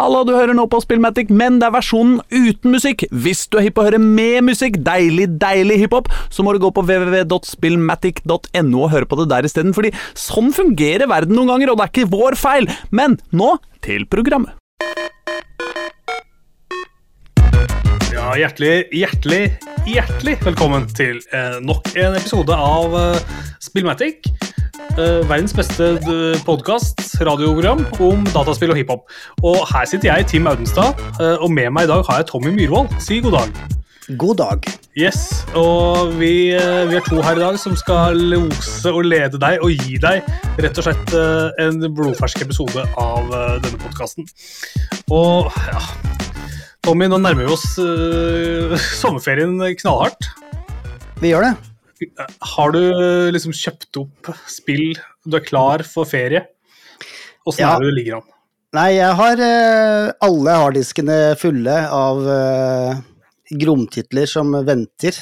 Halla, du hører nå på Spillmatic, men det er versjonen uten musikk. Hvis du er hypp på å høre med musikk, deilig, deilig hiphop, så må du gå på www.spillmatic.no og høre på det der isteden, fordi sånn fungerer verden noen ganger, og det er ikke vår feil. Men nå til programmet. Ja, hjertelig, hjertelig, hjertelig velkommen til eh, nok en episode av eh, Spillmatic. Eh, verdens beste podkast, radioprogram om dataspill og hiphop. Og her sitter jeg, Tim Audenstad, eh, og med meg i dag har jeg Tommy Myhrvold. Si god dag. God dag. Yes, og vi, eh, vi er to her i dag som skal lose og lede deg og gi deg rett og slett eh, en blodfersk episode av eh, denne podkasten. Og ja Tommy, nå nærmer vi oss uh, sommerferien knallhardt. Vi gjør det. Har du liksom kjøpt opp spill, du er klar for ferie? Åssen Ja. er det du ligger an? Nei, jeg har eh, alle harddiskene fulle av uh, gromtitler som venter.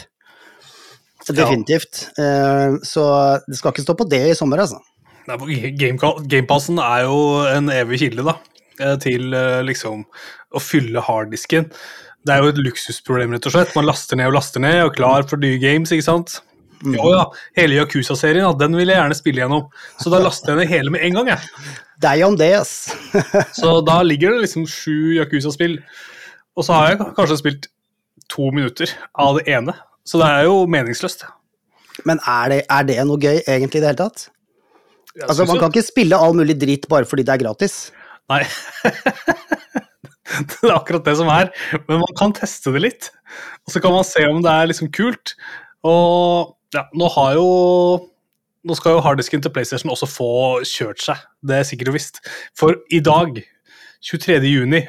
Definitivt. Eh, så det skal ikke stå på det i sommer, altså. Gamepassen er jo en evig kilde da, til liksom å fylle harddisken. Det er jo et luksusproblem, rett og slett. Man laster ned og laster ned, og klar for nye games, ikke sant? Jo ja, hele Yakuza-serien, den vil jeg gjerne spille gjennom. Så da laster jeg ned hele med en gang, jeg. Deg om det, ass. Så da ligger det liksom sju Yakuza-spill. Og så har jeg kanskje spilt to minutter av det ene. Så det er jo meningsløst. Men er det, er det noe gøy egentlig i det hele tatt? Altså, Man kan ikke spille all mulig dritt bare fordi det er gratis. Nei. det er akkurat det som er. Men man kan teste det litt. Og så kan man se om det er liksom kult. Og ja, nå har jo Nå skal jo harddisken til PlayStation også få kjørt seg. Det er sikkert og visst. For i dag, 23. juni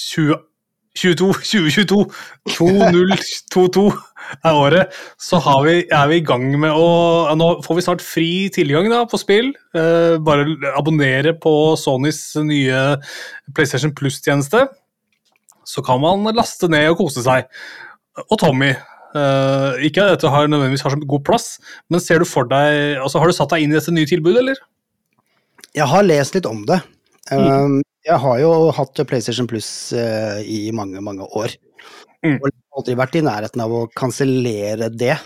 20, 22, 2022, 2022 er året, så vi, er vi i gang med å Nå får vi snart fri tilgang da, på spill. Eh, bare abonnere på Sonys nye PlayStation Plus-tjeneste. Så kan man laste ned og kose seg. Og Tommy, eh, ikke at dette har nødvendigvis har så god plass, men ser du for deg, altså har du satt deg inn i dette nye tilbudet, eller? Jeg har lest litt om det. Um, jeg har jo hatt PlayStation Plus eh, i mange, mange år. Mm. Og aldri vært i nærheten av å kansellere det.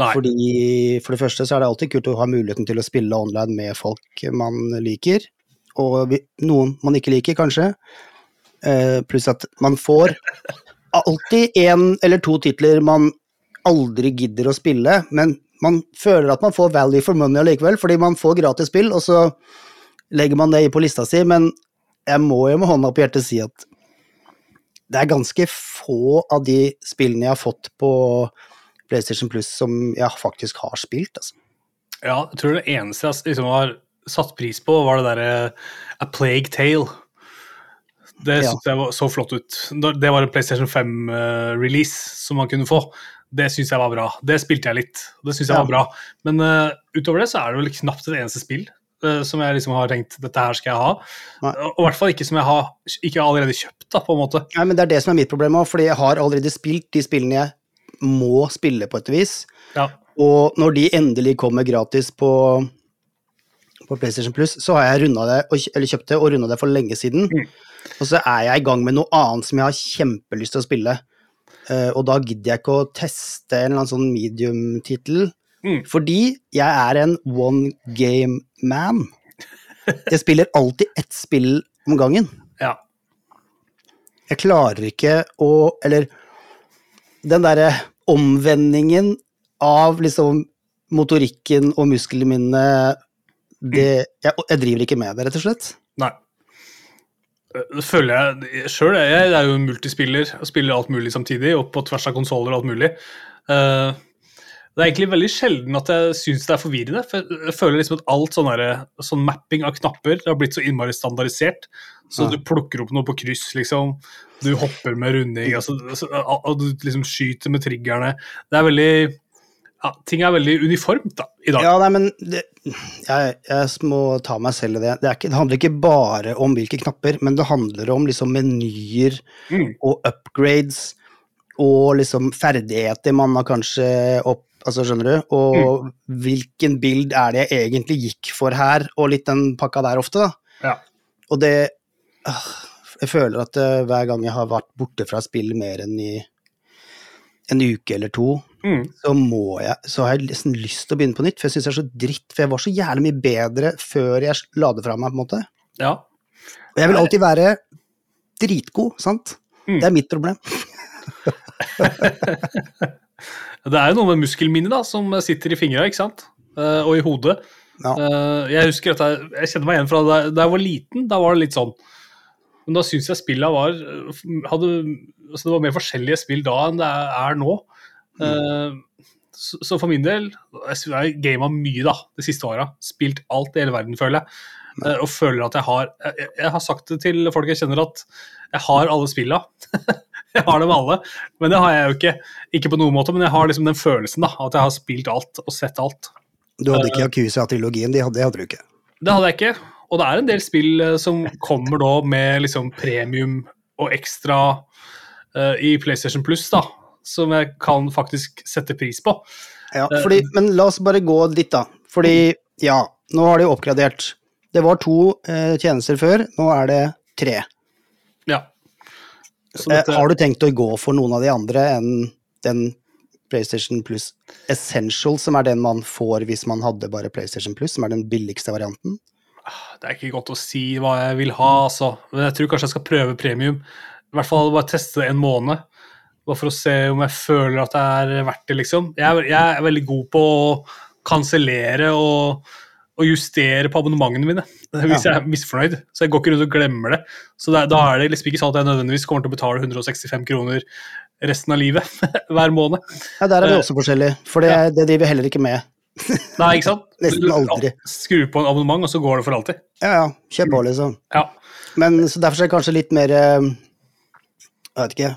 Nei. Fordi For det første så er det alltid kult å ha muligheten til å spille online med folk man liker, og vi, noen man ikke liker, kanskje. Uh, pluss at man får alltid én eller to titler man aldri gidder å spille, men man føler at man får value for money allikevel, fordi man får gratis spill, og så legger man det på lista si, men jeg må jo med hånda på hjertet si at det er ganske få av de spillene jeg har fått på PlayStation Plus som jeg faktisk har spilt, altså. Ja, jeg tror det eneste jeg liksom har satt pris på, var det derre A Plague Tale. Det Ja. syntes jeg var så flott ut. Det var en PlayStation 5-release som man kunne få. Det syns jeg var bra. Det spilte jeg litt. Det syns jeg Ja. var bra. Men uh, utover det så er det vel knapt et eneste spill uh, som jeg liksom har tenkt dette her skal jeg ha. Nei. Og i hvert fall ikke som jeg har ikke allerede kjøpt, da, på en måte. Nei, men det er det som er mitt problem òg, fordi jeg har allerede spilt de spillene jeg må spille på et vis. Ja. Og når de endelig kommer gratis på, på PlayStation Plus, så har jeg det, eller kjøpt det og runda det for lenge siden. Mm. Og så er jeg i gang med noe annet som jeg har kjempelyst til å spille. Uh, og da gidder jeg ikke å teste en eller annen sånn medium-tittel, Mm. fordi jeg er en one game man. Jeg spiller alltid ett spill om gangen. ja. Jeg klarer ikke å Eller den derre omvendingen av liksom motorikken og musklene mine det, jeg, jeg driver ikke med det, rett og slett. Nei. Eh, Det føler jeg sjøl. Jeg jeg er jo en multispiller og spiller alt mulig samtidig, og på tvers av konsoller og alt mulig. Uh, det er egentlig veldig sjelden at jeg syns det er forvirrende. For jeg- føler liksom at alt sånn, sånn mapping av knapper det har blitt så innmari standardisert. Så Ja. du plukker opp noe på kryss, liksom. Du hopper med runding, altså, altså, og du liksom skyter med triggerne. Det er veldig ja, Ting er veldig uniformt da, i dag. Ja, nei, men det, jeg, jeg må ta meg selv i det. Det, ikke, det handler ikke bare om hvilke knapper, men det handler om liksom menyer Mm. og upgrades og liksom ferdigheter man har kanskje opp Altså, skjønner du? Og hvilken bild er det jeg egentlig gikk for her, og litt den pakka der ofte, da. Ja. Og det øh, Jeg føler at eh, hver gang jeg har vært borte fra spill mer enn i en uke eller to, Mm. så må jeg Så har jeg nesten lyst til å begynne på nytt, for jeg syns det er så dritt. For jeg var så jævlig mye bedre før jeg la det fra meg, på en måte. Ja. Og jeg vil alltid være dritgod, sant? Mm. Det er mitt problem. Det er jo noe med muskelminnet da, som sitter i fingra, ikke sant? Eh, og i hodet. Ja. Eh, jeg husker at jeg, jeg kjenner meg igjen fra da jeg var liten, da var det litt sånn. Men da syns jeg spilla var hadde, altså Det var mer forskjellige spill da enn det er nå. Eh, så, så for min del Jeg har gama mye da, de siste åra. Spilt alt i hele verden, føler jeg. Uh, og føler at jeg har jeg, jeg har sagt det til folk jeg kjenner, at jeg har alle spilla. jeg har dem alle, men det har jeg jo ikke. Ikke på noen måte, men jeg har liksom den følelsen da, at jeg har spilt alt og sett alt. Du hadde ikke Yakuza-trilogien, hadde, det hadde du ikke. Det hadde jeg ikke. Og det er en del spill eh, som kommer da med liksom premium og ekstra uh, i PlayStation Plus, da, som jeg kan faktisk sette pris på. Ja, fordi, men la oss bare gå dit, da. Fordi, ja, nå har de oppgradert. Det var to eh, tjenester før, nå er det tre. Ja. Eh, dette, har du tenkt å gå for noen av de andre enn den PlayStation Plus Essential, som er den man får hvis man hadde bare PlayStation Plus, som er den billigste varianten? det er ikke godt å si hva jeg vil ha, altså. Men jeg tror kanskje jeg skal prøve premium. I hvert fall bare teste det en måned. Bare for å se om jeg føler at det er verdt det, liksom. Jeg er, jeg er veldig god på å kansellere og, og justere på abonnementene mine hvis jeg er misfornøyd. Så jeg går ikke rundt og glemmer det. Så det, da er det liksom ikke sånn at jeg nødvendigvis kommer til å betale 165 kroner resten av livet hver måned. Ja, der er vi Eh, også forskjellige, for det, det driver vi heller ikke med. Nei, ikke sant? Nesten aldri. Skru på en abonnement, og så går det for alltid. Ja, ja, kjør på, liksom. Ja. Men så derfor er det kanskje litt mer eh, Jeg vet ikke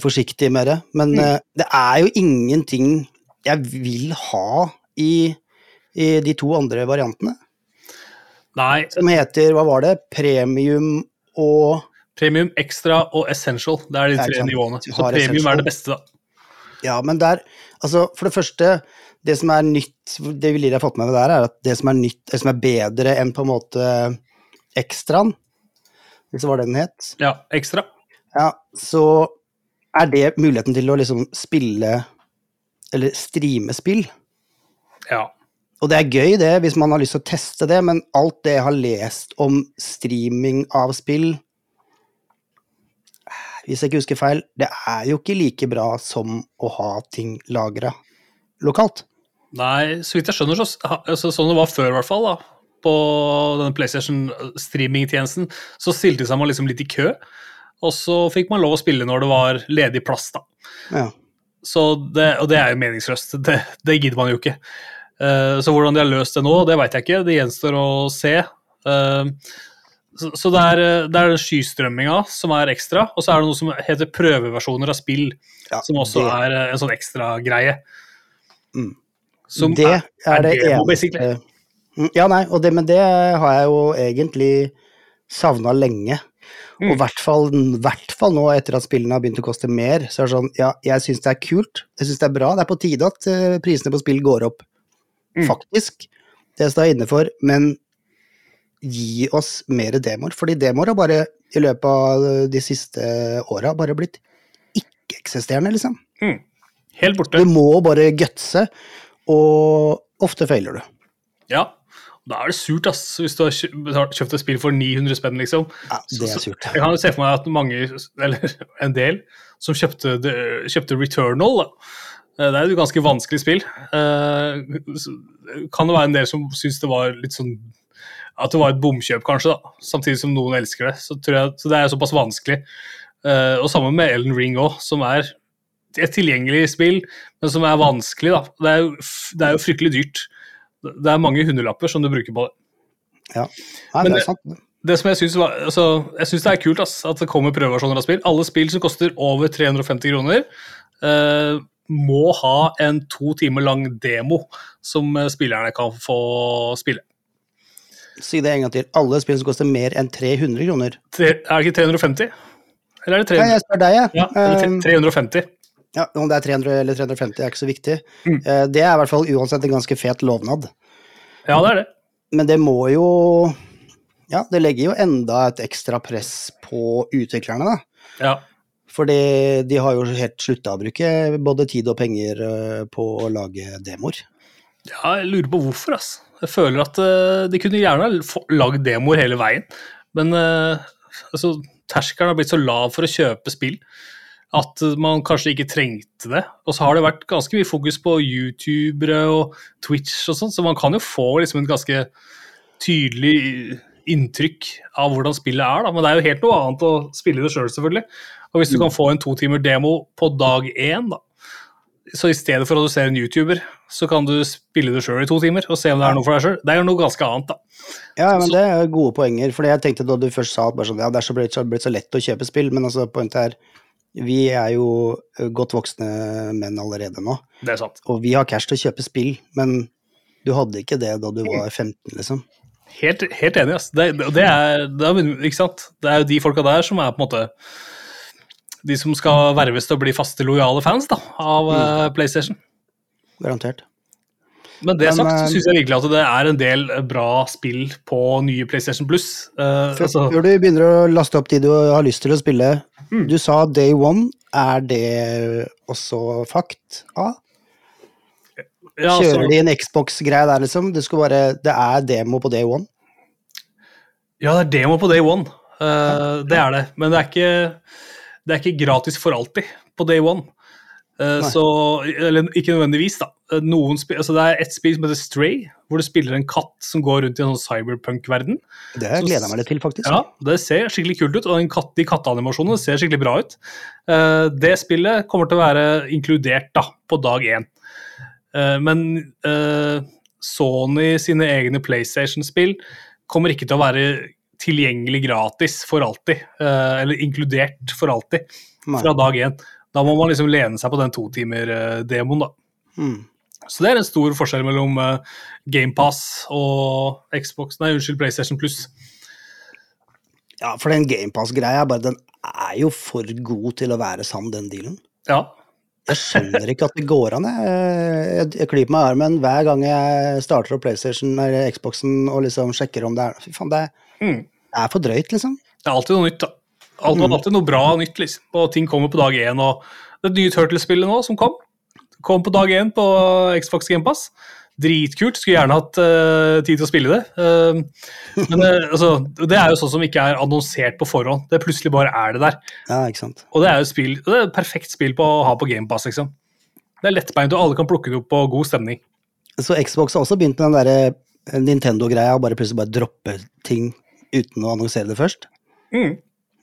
Forsiktig med det. Men eh, det er jo ingenting jeg vil ha i, i de to andre variantene. Nei, Som heter, hva var det, premium og Premium, extra og essential. Det er de tre nivåene. Så premium essential. er det beste, da. Ja, men der Altså, for det første, det som er nytt Det vi har fått med der, er at det som er nytt, det som er bedre enn på en måte ekstraen, hvis det var det den het, Ja, ekstra. ja, så er det muligheten til å liksom spille Eller streame spill. Ja. Og det er gøy, det, hvis man har lyst til å teste det, men alt det jeg har lest om streaming av spill Hvis jeg ikke husker feil, det er jo ikke like bra som å ha ting lagra lokalt. Nei, så vidt jeg skjønner, så altså, sånn det var før, i hvert fall, da, på denne PlayStation-streamingtjenesten, så stilte seg man liksom litt i kø, og så fikk man lov å spille når det var ledig plass, da. Ja. Så det, og det er jo meningsløst. Det, det gidder man jo ikke. Uh, så hvordan de har løst det nå, det veit jeg ikke. Det gjenstår å se. Uh, så så det, er, eh, det er skystrømminga som er ekstra, og så er det noe som heter prøveversjoner av spill, Ja, som også det- er en sånn ekstra greie. Mm. Som det er, er det demo, basically. Mm, Ja, nei, og det, men det har jeg jo egentlig savna lenge. Og i Mm. hvert hvert fall nå etter at spillene har begynt å koste mer, så er det sånn Ja, jeg syns det er kult, jeg syns det er bra, det er på tide at eh, prisene på spill går opp. Mm. Faktisk. Det står jeg inne for, men gi oss mer demoer, fordi demoer har bare i løpet av de siste åra bare blitt ikke-eksisterende, liksom. Mm. Helt borte. Du må bare gutse, og ofte feiler du. Ja. Da er det surt, ass, hvis du har kjøpt et spill for 900 spenn, liksom. Ja, det er surt. Jeg kan se for meg at mange, eller en del, som kjøpte, kjøpte Returnal, da. Eh, Det er et ganske vanskelig spill. Eh, Kan det være en del som syns det var litt sånn At det var et bomkjøp, kanskje, da. Samtidig som noen elsker det. Så, jeg, så det er såpass vanskelig. Eh, Og sammen med Ellen Ring òg, som er et tilgjengelig spill, men som er vanskelig, da. Det er jo, det er jo fryktelig dyrt. Det er mange hundrelapper som du bruker på det. Ja. Nei, det det- er sant. Det som Jeg syns altså, det er kult ass, at det kommer prøveversjoner av spill. Alle spill som koster over 350 kroner, eh, må ha en to timer lang demo som eh, spillerne kan få spille. Si det en gang til. Alle spill som koster mer enn 300 kroner. Tre, er det ikke 350? Eller er det Ja, 300? jeg spør deg, jeg. Ja, eller Um, tre- 350. ja, om det er 300 eller 350 er ikke så viktig. Mm. Eh, Det er i hvert fall uansett en ganske fet lovnad. Ja, det er det. Men det må jo Ja, det legger jo enda et ekstra press på utviklerne, da. Ja. Fordi de har jo helt slutta å bruke både tid og penger eh, på å lage demoer. ja, jeg lurer på hvorfor, ass. Jeg føler at eh, de kunne gjerne lagd demoer hele veien, men altså, terskelen har blitt så lav for å kjøpe spill at man kanskje ikke trengte det. Og så har det vært ganske mye fokus på youtubere og Twitch og sånn, så man kan jo få liksom et ganske tydelig inntrykk av hvordan spillet er, da. Men det er jo helt noe annet å spille det sjøl, selv, selvfølgelig. Og hvis du kan få en to timer demo på dag én, da, så i stedet for du ser en YouTuber, så kan du spille det sjøl i to timer og se om det er noe for deg sjøl. Det er jo noe ganske annet, da. Ja, men Så- det er gode poenger. For jeg tenkte da du først sa at sånn, ja, det er så blitt, så, blitt så lett å kjøpe spill, men altså, poenget er vi er jo eh, godt voksne menn allerede nå, Det er sant. og vi har cash til å kjøpe spill, men du hadde ikke det da du var 15, liksom. Helt, helt enig, ass. Det, det, er, det, er, ikke sant? det er jo de folka der som er på en måte de som skal verves til å bli faste, lojale fans da, av mm. PlayStation. Garantert. Men det sagt, eh, så syns jeg virkelig at det er en del bra spill på nye PlayStation Plus. Uh, Før, altså, før du begynner å laste opp de du har lyst til å spille, Mm. du sa day one. Er det også fakt? A? ja, altså, Kjører de en Xbox-greie der, liksom? Det, skal bare, det er demo på day one? Ja, det er demo på day one. Uh, det er det. Men det er, ikke, det er ikke gratis for alltid på day one. Eh, så, eller ikke nødvendigvis, da. Eh, altså, det er et spill som heter Stray, hvor du spiller en katt som går rundt i en sånn cyberpunk-verden. Det gleder jeg meg litt til, faktisk. Ja, Det ser skikkelig kult ut, og den katt, de katteanimasjonene ser skikkelig bra ut. Eh, det spillet kommer til å være inkludert da, på dag én. Men Sony sine egne PlayStation-spill kommer ikke til å være tilgjengelig gratis for alltid, eller inkludert for alltid, fra dag én. Da må man liksom lene seg på den totimer-demoen, da. Mm. Så det er en stor forskjell mellom uh, GamePass og Xbox, nei, unnskyld, PlayStation Plus. Ja, for den GamePass-greia, bare den er jo for god til å være sann, den dealen. Ja, Jeg skjønner ikke at det går an. Jeg, jeg, jeg klyper meg i armen hver gang jeg starter opp PlayStation eller Xboxen og liksom sjekker om det er Fy faen, det er, mm. det er for drøyt, liksom. det er alltid noe nytt, da. Alt, Mm. Alltid noe bra og nytt, liksom. Og ting kommer på dag én. Og det nye Turtles-spillet nå, som kom, kom på dag én på Xbox GamePass. Dritkult. Skulle gjerne hatt uh, tid til å spille det. Uh, men uh, altså, det er jo sånn som ikke er annonsert på forhånd. Det plutselig bare er det der. Ja, ikke sant. Og det er jo spill, det er et perfekt spill på å ha på GamePass, liksom. Det er lettbeint, og alle kan plukke det opp på god stemning. Så Xbox har også begynt med den derre Nintendo-greia, og bare plutselig bare droppe ting uten å annonsere det først. Mm.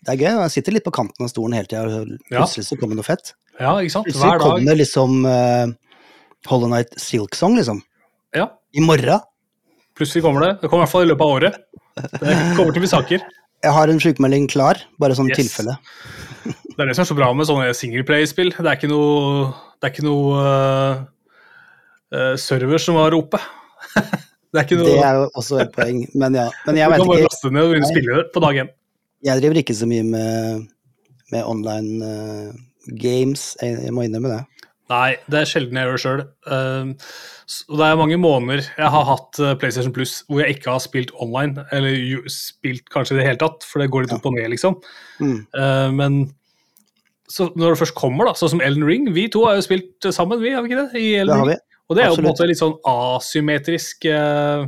Det er gøy. Jeg sitter litt på kanten av stolen hele tida, og plutselig så kommer noe fett. Ja, ikke sant? Plutselig Hver dag. kommer liksom uh, Hollow Night Silk Song, liksom. Ja, I morgen. plutselig kommer det. Det kommer i hvert fall i løpet av året. Det kommer til å bli saker. Jeg har en sykemelding klar, bare sånn Yes. tilfelle. Det er det som er så bra med sånne singleplay-spill. Det er ikke noe, det er ikke noe uh, server som var oppe. det er ikke noe Det er jo også et poeng, men ja. Men jeg Du kan bare laste ned og begynne å spille det på dag én. Jeg driver ikke så mye med, med online uh, games, jeg, jeg må innrømme det. Nei, det er sjelden jeg gjør det sjøl. og det er mange måneder jeg har hatt øh, PlayStation Plus hvor jeg ikke har spilt online, eller spilt kanskje i det hele tatt, for det går litt opp og ned, liksom. Mm. Uh, men så når det først kommer, da, sånn som Elden Ring Vi to har jo spilt sammen, vi, har vi ikke det? I Elden Det har Ring. vi. Og det er jo på en måte litt sånn asymmetrisk uh,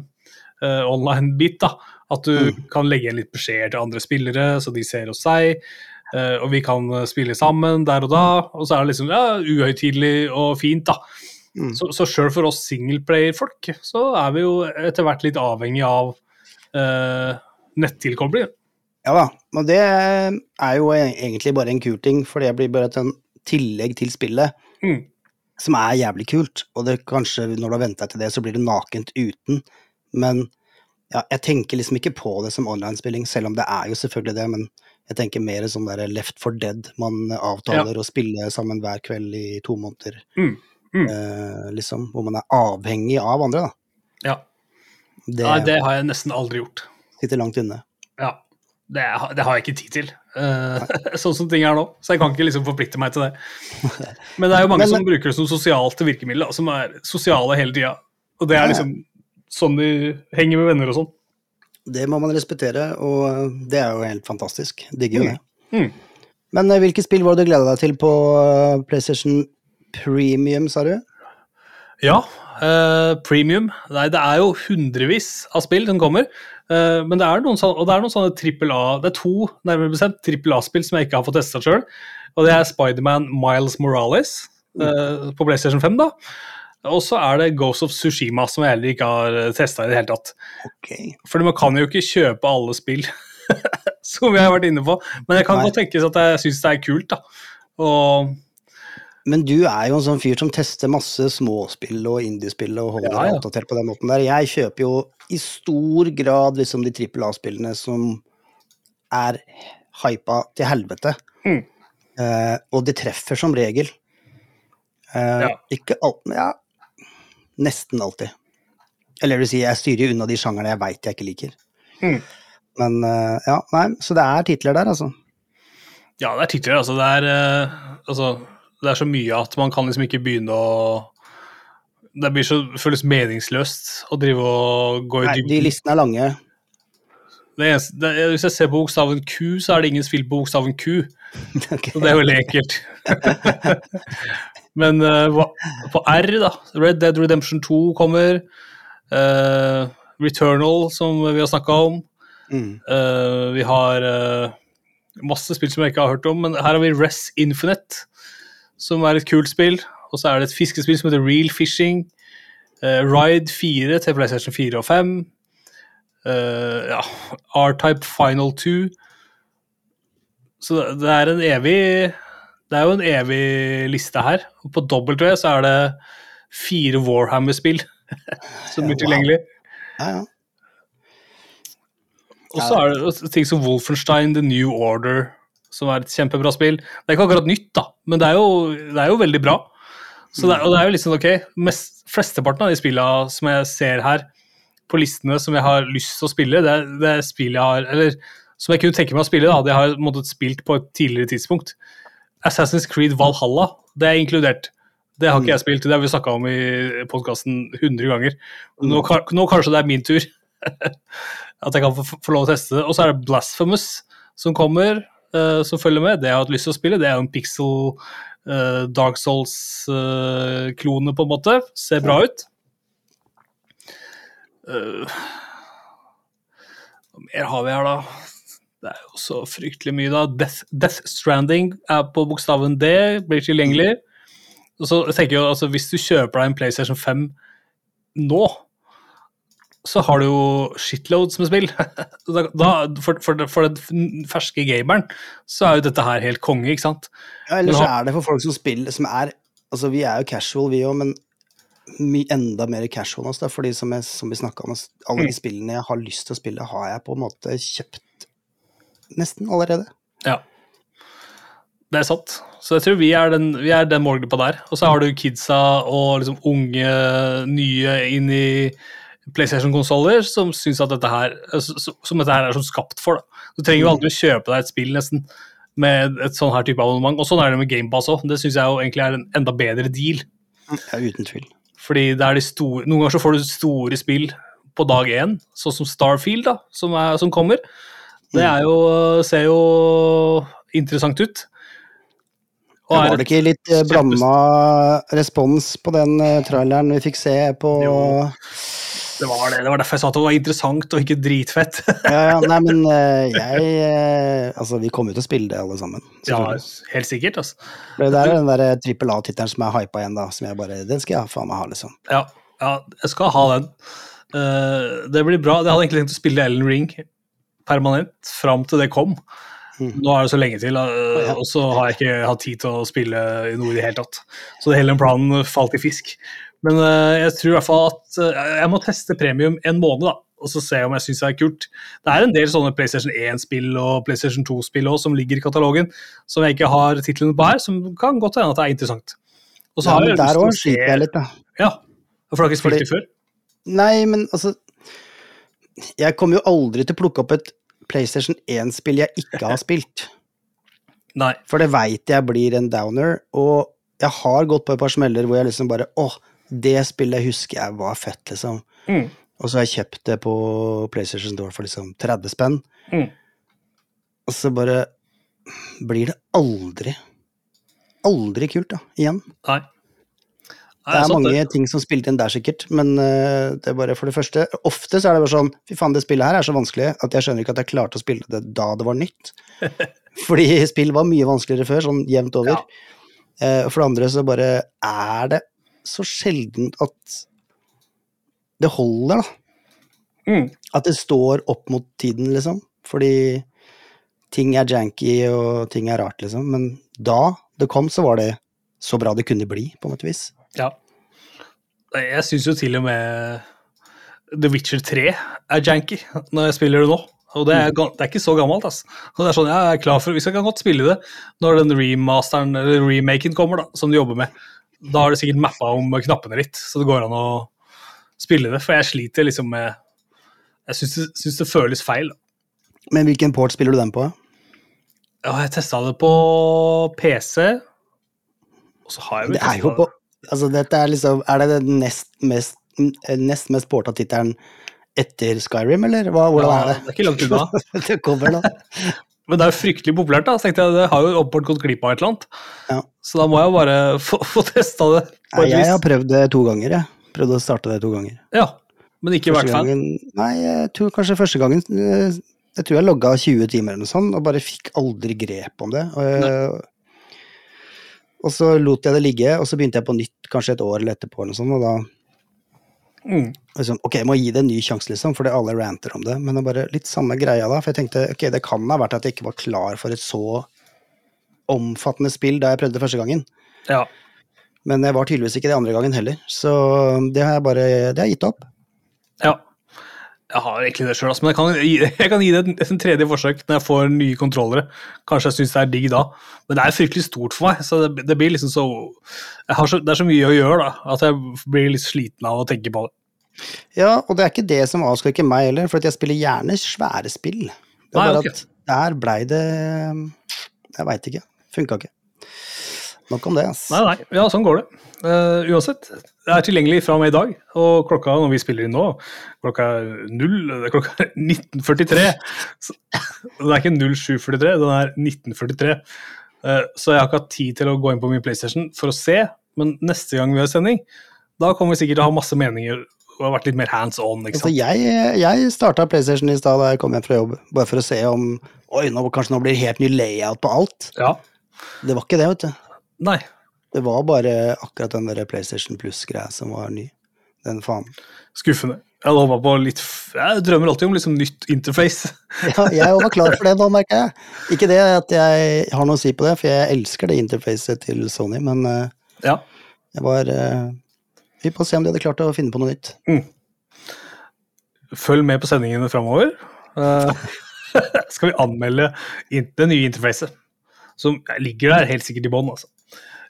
uh, online-bit. da, At du Mm. kan legge igjen litt beskjeder til andre spillere, så de ser oss seg. Uh, og vi kan eh, spille sammen der og da. Og så er det liksom ja, uhøytidelig og fint, da. Mm. Så, så sjøl for oss singleplayer-folk, så er vi jo etter hvert litt avhengig av uh, nettilkobling. Ja da, og det er jo egentlig bare en kul ting, for det blir bare et sånn tillegg til spillet Mm. som er jævlig kult. Og det kanskje når du har vent deg til det, så blir det nakent uten. Men ja, jeg tenker liksom ikke på det som online-spilling, selv om det er jo selvfølgelig det. Men jeg tenker mer sånn der Left for Dead. Man avtaler å spille sammen hver kveld i to måneder. Mm. Mm. Eh, liksom, hvor man er avhengig av andre, da. Ja. Det, Nei, det har jeg nesten aldri gjort. sitter langt inne. Ja. Det, har- det har jeg ikke tid til, eh, sånn som ting er nå. Så jeg kan ikke liksom forplikte meg til det. Men det er jo mange Men- som bruker det som sosialt virkemiddel, da, som er sosiale hele tida. Og det er Ja. Sånn de henger med venner og sånn. det må man respektere, og det er jo helt fantastisk. Digger jo det. Mm. Men eh, hvilke spill var det du gleda deg til på eh, PlayStation Premium, sa du? Ja, eh, premium. Nei, det er jo hundrevis av spill som kommer. eh, men det er noen sånne, og det er noen sånne trippel A Det er to nærmere bestemt trippel A-spill som jeg ikke har fått testa sjøl. Og det er Spiderman Miles Morales eh, på PlayStation 5. da. Og så er det Ghost of Sushima, som jeg heller ikke har testa i det hele tatt. Okay. For man kan jo ikke kjøpe alle spill, som jeg har vært inne på. Men jeg kan godt tenkes at jeg syns det er kult, da. Og Men du er jo en sånn fyr som tester masse småspill og indiespill og holder Ja, deg ja. oppdatert på den måten der. Jeg kjøper jo i stor grad liksom de trippel A-spillene som er hypa til helvete. Mm. Uh, og de treffer som regel. Uh, Ja. Ikke alt, men ja, nesten alltid. Eller det vil si, jeg styrer unna de sjangerne jeg veit jeg ikke liker. Mm. Men eh, ja, nei, så det er titler der, altså. Ja, det er titler. Altså, det er, eh, altså, det er så mye at man kan liksom ikke begynne å Det blir så, føles meningsløst å drive og gå i Nei, de dybden. listene er lange. Det eneste, det, hvis jeg ser på bokstaven Q, så er det ingen spill på bokstaven Q. okay. Så det er veldig enkelt. Men uh, på R, da. Red Dead Redemption 2 kommer. Uh, Returnal, som vi har snakka om. Mm. Uh, vi har masse spill som jeg ikke har hørt om, men her har vi Res Infinite, som er et kult spill. Og så er det et fiskespill som heter Real Fishing. Ride 4 til PlayStation 4 og 5. Eh, ja, R-Type Final 2. Så det- det er en evig Det er jo en evig liste her. Og på W så er det fire Warhammer-spill som blir tilgjengelig. Ja, ja. Og så er det ting som Wolfenstein The New Order, som er et kjempebra spill. Det er ikke akkurat nytt, da, men det er jo, det er jo veldig bra. Så det, og det er jo sånn, ok, mest, Flesteparten av de spillene som jeg ser her på listene som jeg har lyst til å spille, det er, det er spill jeg har Eller som jeg kunne tenke meg å spille, da, jeg har måttet spilt på et tidligere tidspunkt. Assassin's Creed Valhalla, det er inkludert. Det har ikke jeg spilt, det har vi snakka om i podkasten 100 ganger. Nå, nå kanskje det er min tur. at jeg kan få, få lov å teste det. Og så er det Blasphemous som kommer, uh, som følger med. Det jeg har hatt lyst til å spille. Det er jo en pixel uh, Dark Souls-klone, på en måte. Ser bra ut. Eh, hva mer har vi her, da? Det er jo så fryktelig mye, da. Death, Death Stranding er på bokstaven D, blir tilgjengelig. Og så tenker jeg altså, Hvis du kjøper deg en PlayStation 5 nå, så har du jo shitloads med spill. da, for, for, for den ferske gameren så er jo dette her helt konge, ikke sant? Ja, eller så er det for folk som spiller som er Altså, vi er jo casual, vi òg, men enda mer casual enn oss. Fordi som, jeg, som vi snakka om, alle de spillene jeg har lyst til å spille, har jeg på en måte kjøpt nesten allerede. Ja. Det er sant. Så jeg tror vi er den, vi er den målgruppa der. Og så har du kidsa og liksom unge, nye inn i PlayStation-konsoller som syns at dette her som som dette her er sånn skapt for. Da. Du trenger jo aldri å kjøpe deg et spill nesten med et sånn her type abonnement. Og sånn er det med GamePass òg. Det syns jeg jo egentlig er en enda bedre deal. Ja, uten tvil. Fordi det er de store, noen ganger så får du store spill på dag én, sånn som Starfield, da, som, er, som kommer. Det er jo, ser jo interessant ut. Og Var det ikke litt eh, blanda respons på den eh, traileren vi fikk se på Jo. det var det. Det var derfor jeg sa at det var interessant og ikke dritfett. Ja, ja, nei, men eh, jeg Altså, vi kommer jo til å spille det, alle sammen. ja, helt sikkert, altså. Det er den der trippel A-tittelen som er hypa igjen, da. Som jeg bare Den skal jeg faen meg ha, liksom. Ja, ja, jeg skal ha den. Det blir bra. Jeg hadde egentlig tenkt å spille Ellen Ring permanent fram til det kom. Mhm. Nå er det så lenge til, eh, og så har jeg ikke hatt tid til å spille i noe i det hele tatt. Så hele den planen falt i fisk. Men eh, jeg tror i hvert fall at eh, jeg må teste premium en måned, da. Og så se om jeg syns det er kult. Det er en del sånne PlayStation 1-spill og PlayStation 2-spill som ligger i katalogen, som jeg ikke har titlene på her, som kan godt hende at det er interessant. Og så Ja, har men jeg der òg sliter jeg litt, da. Ja, for du har ikke spilt det før? Nei, men altså Jeg kommer jo aldri til å plukke opp et PlayStation 1-spill jeg ikke har spilt. Nei. For det veit jeg blir en downer, og jeg har gått på et par smeller hvor jeg liksom bare Åh, det spillet husker jeg var fett, liksom. Mm. Og så har jeg kjøpt det på PlayStation Store for liksom 30 spenn. Mm. Og så bare blir det aldri, aldri kult, da, igjen. Nei. Det er mange ting som spilte inn der, sikkert, men eh, det er bare for det første Ofte så er det bare sånn Fy faen, det spillet her er så vanskelig at jeg skjønner ikke at jeg klarte å spille det da det var nytt. Fordi spill var mye vanskeligere før, sånn jevnt over. Ja. For det andre så bare er det så sjelden at det holder, da. Mm. At det står opp mot tiden, liksom. Fordi ting er janky og ting er rart, liksom. Men da det kom, så var det så bra det kunne bli, på en måte vis. Ja. Jeg syns jo til og med The Witcher 3 er janky når jeg spiller det nå. Og det er, det er ikke så gammelt, altså. Og det er sånn, jeg er klar for, Vi skal godt spille det når den remasteren, eller remaken kommer, da, som du jobber med. Da har du sikkert mappa om knappene litt, så det går an å spille det. For jeg sliter liksom med Jeg syns det, syns det føles feil. Men hvilken port spiller du den på? Ja, jeg testa det på PC, og så har jeg vel Det er jo på Altså, dette er liksom Er det den nest mest, nest mest porta tittelen etter Skyrim, eller hva, hvordan Ja, er det? det er ikke langt unna. det kommer da. Men det er jo fryktelig populært, da. Så tenkte jeg det har jo åpenbart gått glipp av et eller annet. Ja. Så da må jeg bare få, få testa det Nei, jeg har prøvd det to ganger, jeg. Prøvd å starte det to ganger. Ja, men ikke vært Første fan. nei, jeg tror kanskje første gangen eh, Jeg tror jeg logga 20 timer eller noe sånt, og bare fikk aldri grep om det. Og, jeg, og så lot jeg det ligge, og så begynte jeg på nytt kanskje et år eller etterpå, eller noe sånt, og da Mm. liksom, Ok, jeg må gi det en ny sjanse, liksom, fordi alle ranter om det. Men det er bare litt samme greia da. For jeg tenkte ok, det kan ha vært at jeg ikke var klar for et så omfattende spill da jeg prøvde det første gangen. Ja. Men jeg var tydeligvis ikke det andre gangen heller. Så det har jeg bare det har jeg gitt opp. ja. Jeg har egentlig det sjøl, men jeg kan, jeg kan gi det et, et tredje forsøk når jeg får nye kontrollere. Kanskje jeg syns det er digg da. Men det er fryktelig stort for meg, så det, det blir liksom så, så Det er så mye å gjøre da, at jeg blir litt sliten av å tenke på det. Ja, og det er ikke det som avskrekker meg heller, for at jeg spiller gjerne svære spill. Det er Nei, bare ok. at der blei det Jeg veit ikke. Funka ikke. Nok om det, ass. Nei, nei, ja, sånn går det. Uh, uansett, det er tilgjengelig fra og med i dag, og klokka når vi spiller inn nå, klokka er null, er klokka er 1943. Så, det er ikke 0743, den er 1943. Uh, så jeg har ikke hatt tid til å gå inn på min PlayStation for å se, men neste gang vi har sending, da kommer vi sikkert til å ha masse meninger og har vært litt mer hands on. ikke Altså, jeg jeg starta PlayStation i stad da jeg kom hjem fra jobb, bare for å se om Oi, nå, kanskje nå blir det helt ny layout på alt. Ja. Det var ikke det, vet du. Nei. Det var bare akkurat den der PlayStation Plus-greia som var ny. Den faen. Skuffende. Jeg håpet på litt Jeg drømmer alltid om liksom nytt interface. Ja, jeg var klar for det da, merker jeg. Ikke det at jeg har noe å si på det, for jeg elsker det interfacet til Sony, men eh, Ja. jeg var eh, Vi får se om de hadde klart å finne på noe nytt. Følg med på sendingene framover. skal vi anmelde det nye interfacet. Som ligger der helt sikkert i bånn, altså.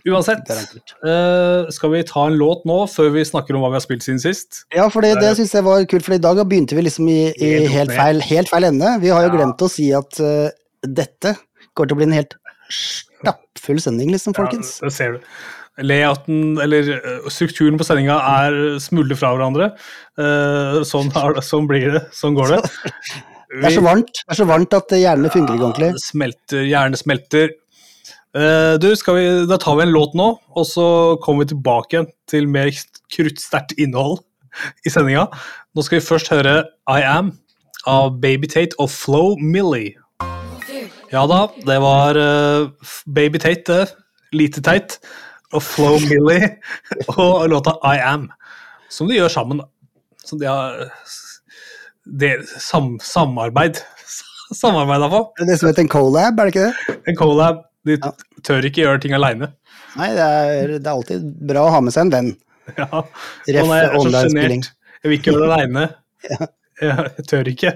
Uansett, eh, skal vi ta en låt nå før vi snakker om hva vi har spilt siden sist? Ja, for det, det syns jeg var kult, for i dag begynte vi liksom i, i Helt feil, helt feil ende. Vi har jo glemt å si at uh, dette kommer til å bli en helt stappfull sending, liksom, folkens. Ja, det ser du. Layouten, eller eh, strukturen på sendinga er smuldrer fra hverandre. Uh, sånn, er det, sånn blir det. Sånn går det. Det er så varmt det er så varmt at hjernene funker ikke ordentlig. Ja, Smelter, hjernen smelter. Eh, du, vi, da tar vi en låt nå, og så kommer vi tilbake til mer kruttsterkt innhold i sendinga. Nå skal vi først høre I Am av Baby Tate og Flo Millie. Ja da, det var uh, Baby Tate, det. Lite teit. Og Flo Millie og låta I Am. Som de gjør sammen. Som de har det, sam, samarbeid samarbeida på. Det er det som heter en colab, er det ikke det? En collab. De Ja. tør ikke gjøre ting aleine. Nei, det er, det er alltid bra å ha med seg en venn. Ja. Ref er jeg så online-spilling. sjenert. Jeg vil ikke gjøre det aleine. Jeg tør ikke.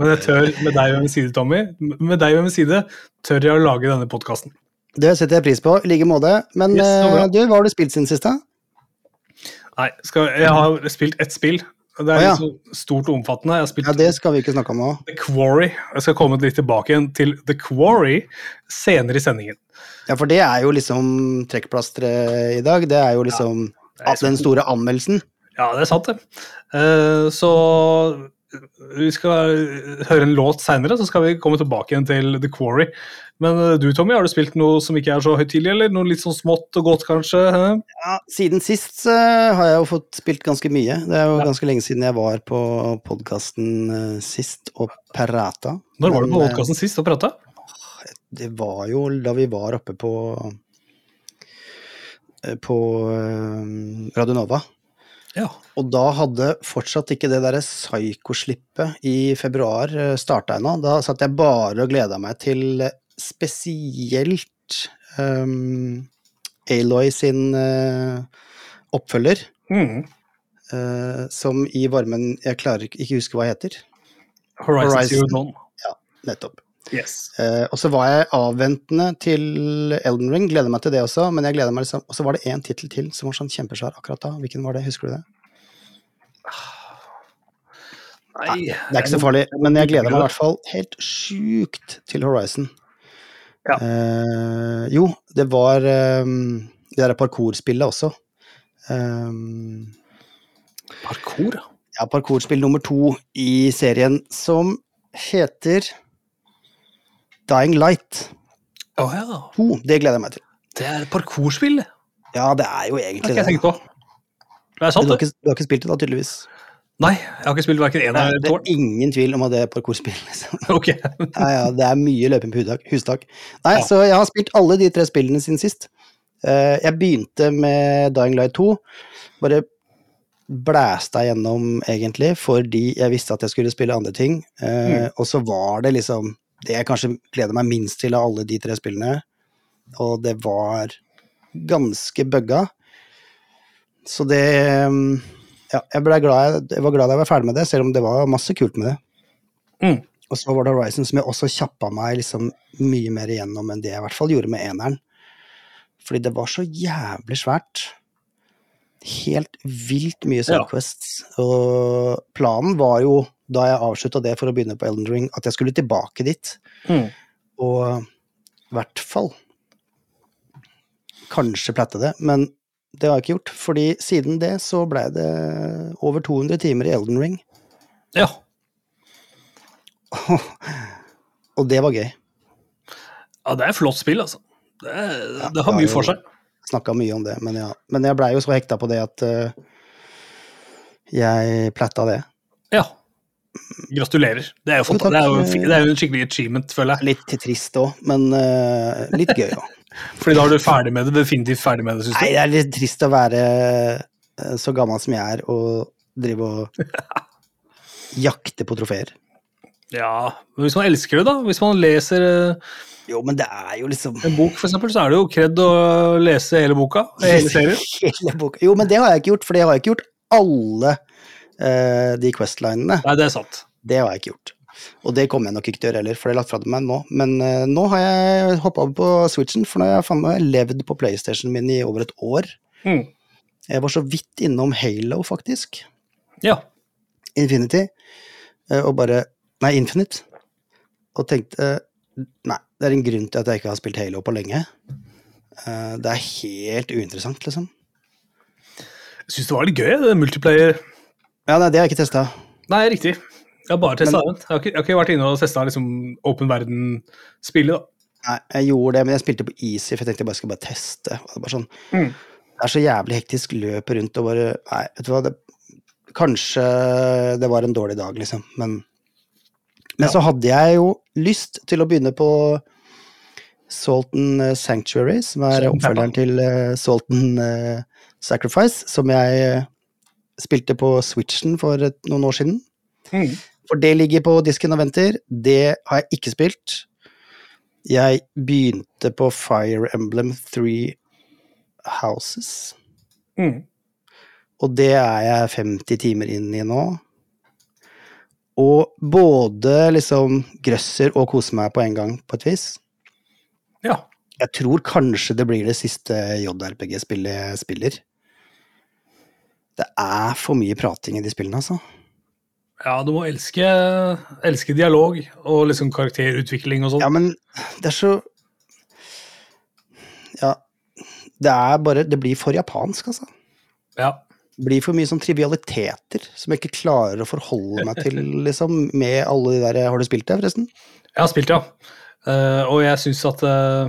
Men jeg tør med deg ved min side, Tommy. Med deg ved min side tør jeg å lage denne podkasten. Det setter jeg pris på, i like måte. Men Yes, så eh, du, hva har du spilt siden sist, da? Nei, skal, jeg har spilt ett spill. Det er ah, ja. litt så stort og omfattende. Jeg har spilt Ja, Det skal vi ikke snakke om nå. The Quarry. Jeg skal komme litt tilbake igjen til The Quarry senere i sendingen. Ja, for det er jo liksom trekkplasteret i dag. Det er jo liksom ja, er den store anmeldelsen. Ja, det er sant, det. Uh, så vi skal høre en låt seinere, så skal vi komme tilbake igjen til The Quarry. Men eh, du, Tommy, har du spilt noe som ikke er så høytidelig, eller noe litt sånn smått og godt, kanskje? Ja, siden sist eh, har jeg jo fått spilt ganske mye. Det er jo Ja. ganske lenge siden jeg var på podkasten sist og prata. Når var du på Men, eh, podkasten sist og prata? Det var jo da vi var oppe på eh, på eh, Radio Nova. Ja. Og da hadde fortsatt ikke det derre psykoslippet i februar starta ennå. Da satt jeg bare og gleda meg til spesielt um, Aloy sin uh, oppfølger, Mm. Uh, som i varmen Jeg klarer ikke å huske hva heter. Horizon, Horizon. Zero Dawn. Nettopp. Yes. Uh, og så var jeg avventende til Elden Ring, gleder meg til det også, men jeg gleder meg liksom Og så var det én tittel til som var sånn kjempesvær akkurat da. Hvilken var det, husker du det? Nei, Det er ikke så farlig, men jeg gleder meg i hvert fall helt sjukt til Horizon. Ja. Uh, jo, det var um, det derre parkourspillet også. Um, Parkour, ja. ja, parkourspill nummer to i serien som heter Dying Light oh, ja. 2. Det gleder jeg meg til. Det er parkourspill. Ja, det er jo egentlig Det har ikke jeg det. tenkt på. Det er Du har, ikke, du har ikke spilt det da, tydeligvis? Nei, jeg har ikke spilt verken én Det er ingen tvil om at det er parkourspill. Liksom. Ok. Ja, ja, det er mye løping på hustak-. Nei, Ja. så jeg har spilt alle de tre spillene siden sist. Eh, jeg begynte med Dying Light 2. Bare blæsta gjennom, egentlig, fordi jeg visste at jeg skulle spille andre ting. Mm. Og så var det liksom det jeg kanskje gleder meg minst til av alle de tre spillene. Og det var ganske bugga. Så det Ja, jeg, ble glad, jeg var glad jeg var ferdig med det, selv om det var masse kult med det. Mm. Og så var det Horizon som jeg også kjappa meg liksom mye mer igjennom enn det jeg i hvert fall gjorde med eneren. Fordi det var så jævlig svært. Helt vilt mye Ja. Og planen var jo, da jeg avslutta det for å begynne på Elden Ring, at jeg skulle tilbake dit. Mm. Og i hvert fall kanskje plette det, men det har jeg ikke gjort. Fordi siden det så blei det over 200 timer i Elden Ring. Ja. Og det var gøy. ja, det er flott spill, altså. Det, er, Ja, det har mye for seg. Snakka mye om det, men ja. Men jeg blei jo så hekta på det at uh, jeg pletta det. Ja. Gratulerer. Det er jo, det er jo, det er jo en skikkelig achievement, føler jeg. Litt trist òg, men uh, litt gøy òg. Fordi da er du ferdig med det, definitivt ferdig med det, syns Nei, det er litt trist å være eh, så gammel som jeg er og drive og jakte på trofeer. Ja, men hvis man elsker det, da. Hvis man leser eh, Jo, men det er jo liksom en bok, for eksempel, så er det jo kred å lese hele boka. Hele serien. Hele boka. Jo, men det har jeg ikke gjort, for det har jeg ikke gjort alle de Quest-linene. Nei, det er sant. Det har jeg ikke gjort. Og det kommer jeg nok ikke til å gjøre heller, for det er lagt fra meg nå. Men uh, nå har jeg hoppa over på Switchen, for nå har jeg faen meg levd på PlayStation min i over et år. Mm. Jeg var så vidt innom Halo, faktisk. Ja. Infinity. Uh, Og bare Nei, Infinite. Og tenkte Nei, det er en grunn til at jeg ikke har spilt Halo på lenge. Eh, Det er helt uinteressant, liksom. Jeg syns det var litt gøy, det multiplayer. Ja, nei, det har jeg ikke testa. Nei, riktig. Jeg har bare testa Men-. Jeg har, ikke, jeg har ikke vært inne og testa liksom, open verden-spillet. da. Nei, jeg gjorde det, men jeg spilte på easy, for jeg tenkte jeg bare skulle bare teste. Det, bare sånn, Mm. det er så jævlig hektisk løp rundt og bare Nei, vet du hva, det, kanskje det var en dårlig dag, liksom, men Men Ja. så hadde jeg jo lyst til å begynne på Salton eh, Sanctuary, som er oppfølgeren til eh, Salton eh, Sacrifice, som jeg spilte på Switchen for noen år siden. Mm. For det ligger på disken og venter. Det har jeg ikke spilt. Jeg begynte på Fire Emblem Three Houses, Mm. og det er jeg 50 timer inn i nå. Og både liksom grøsser og koser meg på en gang, på et vis. Ja. Jeg tror kanskje det blir det siste JRPG-spillet jeg spiller. Det er for mye prating i de spillene, altså. ja, du må elske, elske dialog og liksom karakterutvikling og sånn. Ja, men det er så Ja. Det er bare Det blir for japansk, altså. Ja. Det blir for mye sånn trivialiteter som jeg ikke klarer å forholde meg til, liksom, med alle de der Har du spilt det, forresten? Jeg har spilt, ja. Uh, og jeg syns at eh,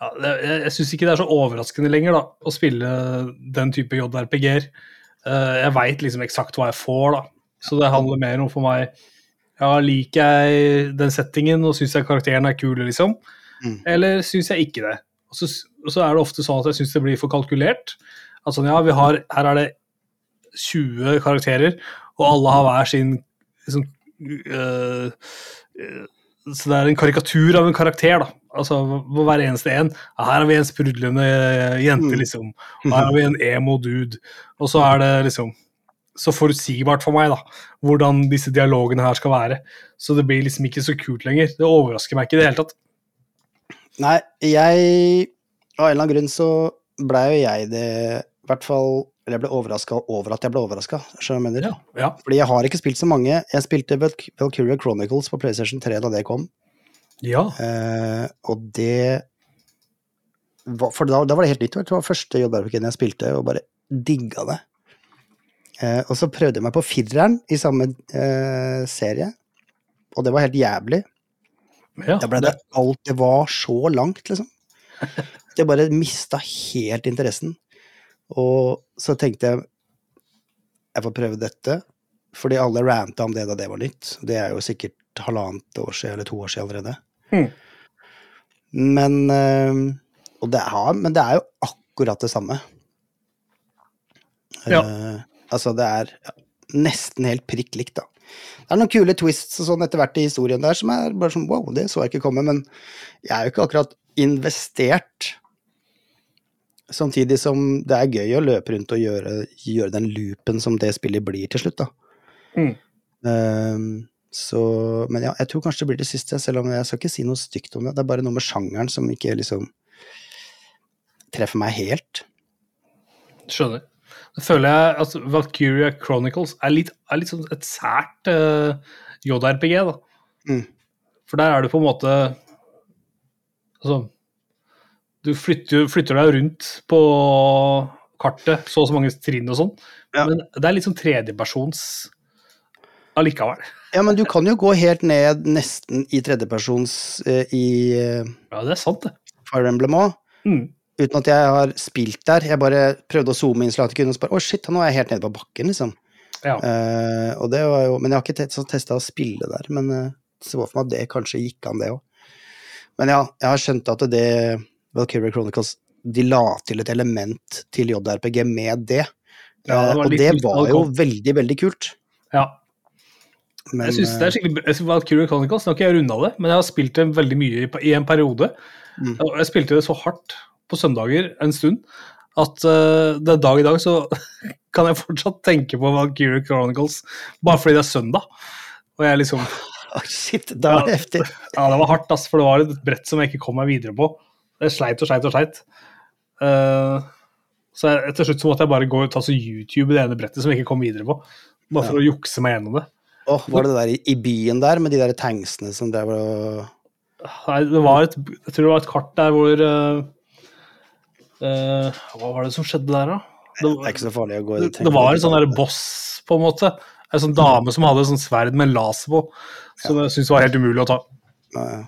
ja, Jeg, jeg syns ikke det er så overraskende lenger da, å spille den type JRPG-er. Eh, jeg veit liksom eksakt hva jeg får, da. Så det handler mer om for meg ja, Liker jeg den settingen og syns jeg karakteren er kul, liksom? Mm. Eller syns jeg ikke det? Og så, og så er det ofte sånn at jeg syns det blir for kalkulert. At sånn, ja, vi har, her er det 20 karakterer, og alle har hver sin liksom, øh, øh, Så det er en karikatur av en karakter, da. Altså hvor hver eneste en. Her har vi en sprudlende jente, Mm. liksom. Her har vi en emo-dude. Og så er det liksom så forutsigbart for meg, da, hvordan disse dialogene her skal være. Så det blir liksom ikke så kult lenger. Det overrasker meg ikke i det hele tatt. Nei, jeg Av en eller annen grunn så blei jo jeg det I hvert fall Eller jeg ble overraska over at jeg ble overraska, skjønner du hva jeg mener? Ja, ja. Fordi jeg har ikke spilt så mange. Jeg spilte Valk- Valkyria Chronicles på PlayStation 3 da det kom, ja. eh, og det var, For da, da var det helt nytt. Det var første JRPG-en jeg spilte, og bare digga det. Eh, og så prøvde jeg meg på fireren i samme eh, serie, og det var helt jævlig. ja. Da ble det alt Det var så langt, liksom. Jeg bare mista helt interessen. Og så tenkte jeg jeg får prøve dette, fordi alle ranta om det da det var nytt. Det er jo sikkert halvannet år siden eller to år siden allerede. Hmm. Men eh, det er, Men det er jo akkurat det samme. Ja. Uh, altså, det er nesten helt prikk likt, da. Det er noen kule twists og sånn etter hvert i historien der som er bare sånn wow, det så jeg ikke komme, men jeg er jo ikke akkurat investert. Samtidig som det er gøy å løpe rundt og gjøre, gjøre den loopen som det spillet blir til slutt, da. Mm. Ehm, så Men ja, jeg tror kanskje det blir det siste, selv om jeg skal ikke si noe stygt om det. Det er bare noe med sjangeren som ikke liksom treffer meg helt. Skjønner. Da føler jeg at Valkyria Chronicles er litt, er litt sånn et sært uh, JRPG, da. Mm. For der er du på en måte Altså Du flytter, flytter deg rundt på kartet, så og så mange trinn og sånn, Ja. men det er litt sånn tredjepersons allikevel. Ja, men du kan jo gå helt ned nesten i tredjepersons uh, i uh, Ja, det er sant, det. Fire Emblem òg. Mm. Uten at jeg har spilt der. Jeg bare prøvde å zoome inn kunne, og så bare Å, shit, nå er jeg helt nede på bakken, liksom. Ja. Uh, og det var jo Men jeg har ikke te testa å spille der, men uh, så for meg at det kanskje gikk an, det òg. Men ja, jeg har skjønt at det Valkyrie Chronicles De la til et element til JRPG med det. Ja, det var og litt det var jo veldig, veldig kult. ja. Men jeg synes det er eh, skikkelig jeg synes Valkyrie Chronicles, Nå har ikke jeg runda det, men jeg har spilt det veldig mye i, i en periode. Mm. Jeg spilte det så hardt på søndager en stund at uh, det er dag i dag så kan jeg fortsatt tenke på Valkyrie Chronicles bare fordi det er søndag. Og jeg liksom oh, shit, det var Ja. heftig. Ja, det var hardt, ass, for det var et brett som jeg ikke kom meg videre på. Jeg sleit og sleit og sleit. Uh, så jeg, til slutt så måtte jeg bare gå og ta så YouTube det ene brettet som jeg ikke kom videre på. Bare for å jukse meg gjennom det. Åh, var det det der i, i byen der, med de der tanksene som drev og Nei, det var et, jeg tror det var et kart der hvor uh, uh, Hva var det som skjedde der, da? Det Det, er ikke så farlig å gå i det, det var en sånn der boss, på en måte. En sånn dame som hadde et sånt sverd med laser på, som jeg syntes var helt umulig å ta. Ja, ja.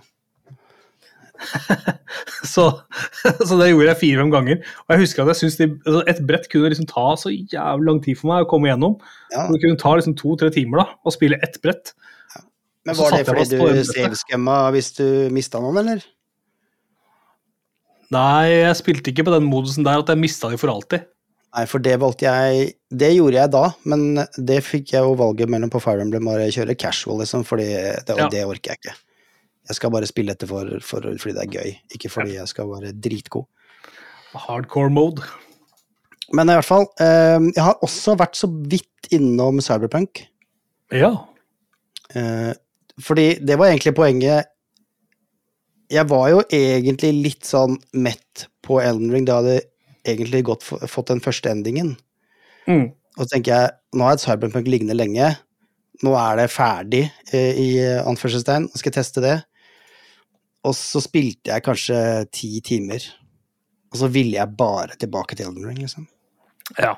Så, så det gjorde jeg fire-fem ganger. Og jeg husker at jeg synes de, altså et brett kunne liksom ta så jævlig lang tid for meg å komme gjennom. Ja. Det kunne ta liksom to-tre timer da, å spille ett brett. Men var det fordi du brettet. hvis du mista noen, eller? Nei, jeg spilte ikke på den modusen der at jeg mista de for alltid. Nei, for det valgte jeg Det gjorde jeg da, men det fikk jeg jo valget mellom på Fire Emblem og kjøre casual, liksom, for det, det, Ja. det orker jeg ikke. Jeg skal bare spille dette for, for, fordi det er gøy, ikke fordi jeg skal være dritgod. Hardcore mode. Men i hvert fall, eh, jeg har også vært så vidt innom Cyberpunk. Ja. Eh, fordi det var egentlig poenget Jeg var jo egentlig litt sånn mett på Elden Ring. Da hadde egentlig godt fått den første endingen. Mm. Og så tenker jeg, nå har jeg et Cyberpunk liggende lenge. Nå er det ferdig, eh, i eh, anførselstegn. Nå skal jeg teste det. Og så spilte jeg kanskje ti timer. Og så ville jeg bare tilbake til Elden Ring, liksom. Ja.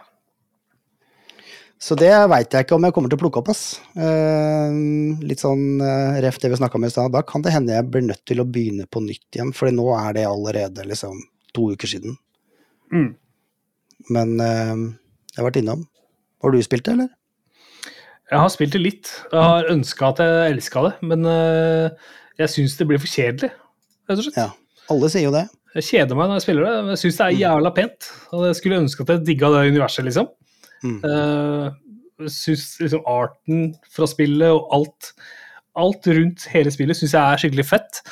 Så det veit jeg ikke om jeg kommer til å plukke opp, ass. Eh, litt sånn uh, ref det vi snakka om i stad. Da kan det hende jeg blir nødt til å begynne på nytt igjen, for nå er det allerede liksom to uker siden. Mm. Men eh, jeg har vært innom. Har du spilt det, eller? Jeg har spilt det litt. Jeg har ønska at jeg elska det, men eh, jeg syns det blir for kjedelig, rett og slett. Ja. Alle sier jo det. Jeg kjeder meg når jeg spiller det, men jeg syns det er jævla pent. Og jeg skulle ønske at jeg digga det universet, liksom. Mm. Uh, jeg syns liksom arten fra spillet og alt, alt rundt hele spillet syns jeg er skikkelig fett.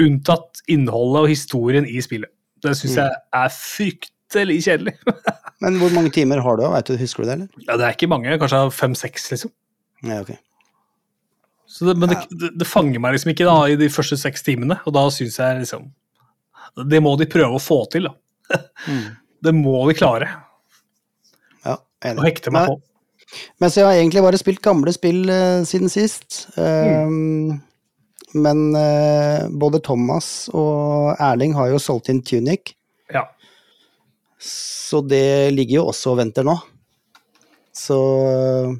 Unntatt innholdet og historien i spillet. Det syns Mm. jeg er fryktelig kjedelig. Men hvor mange timer har du? Vet du, husker du det, eller? ja, det er ikke mange, kanskje fem-seks, liksom. Ja, ok. Så det, men det, det, fanger meg liksom ikke da i de første seks timene, og da syns jeg liksom Det må de prøve å få til, da. Mm. Det må de klare Ja, enig. hekte meg Nei, på. Men så jeg har egentlig bare spilt gamle spill uh, siden sist. Mm. Um, men uh, både Thomas og Erling har jo solgt inn Tunic, Ja. så det ligger jo også og venter nå. Så eh,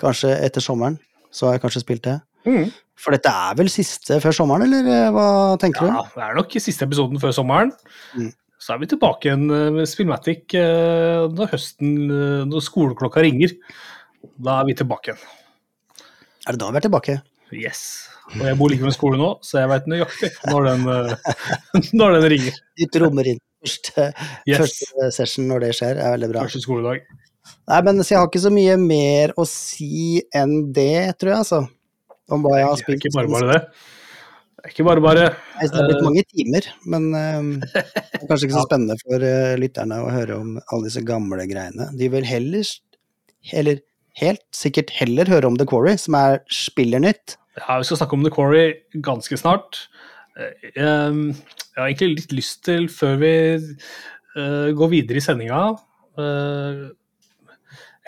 kanskje etter sommeren så har jeg kanskje spilt det. Mm. For dette er vel siste før sommeren, eller eh, hva tenker Ja, du? det er nok siste episoden før sommeren. Mm. Så er vi tilbake igjen eh, med Spillmatic eh, når høsten, når skoleklokka ringer. Da er vi tilbake igjen. Er det da vi er tilbake? Yes. Og jeg bor like ved skolen nå, så jeg veit nøyaktig når den, når den ringer. Du trommer inn første, Yes. første session når det skjer, er veldig bra. Første skoledag. Nei, men så jeg har ikke så mye mer å si enn det, tror jeg, altså. Om hva jeg har spilt. ikke bare bare det. Det er ikke bare bare. Nei, Det har blitt mange timer, men um, det er kanskje ikke så spennende for uh, lytterne å høre om alle disse gamle greiene. De vil heller, eller helt sikkert heller høre om The Quarry, som er spillernytt. Ja, vi skal snakke om The Quarry ganske snart. Eh, Jeg, jeg har egentlig litt lyst til, før vi uh, går videre i sendinga eh,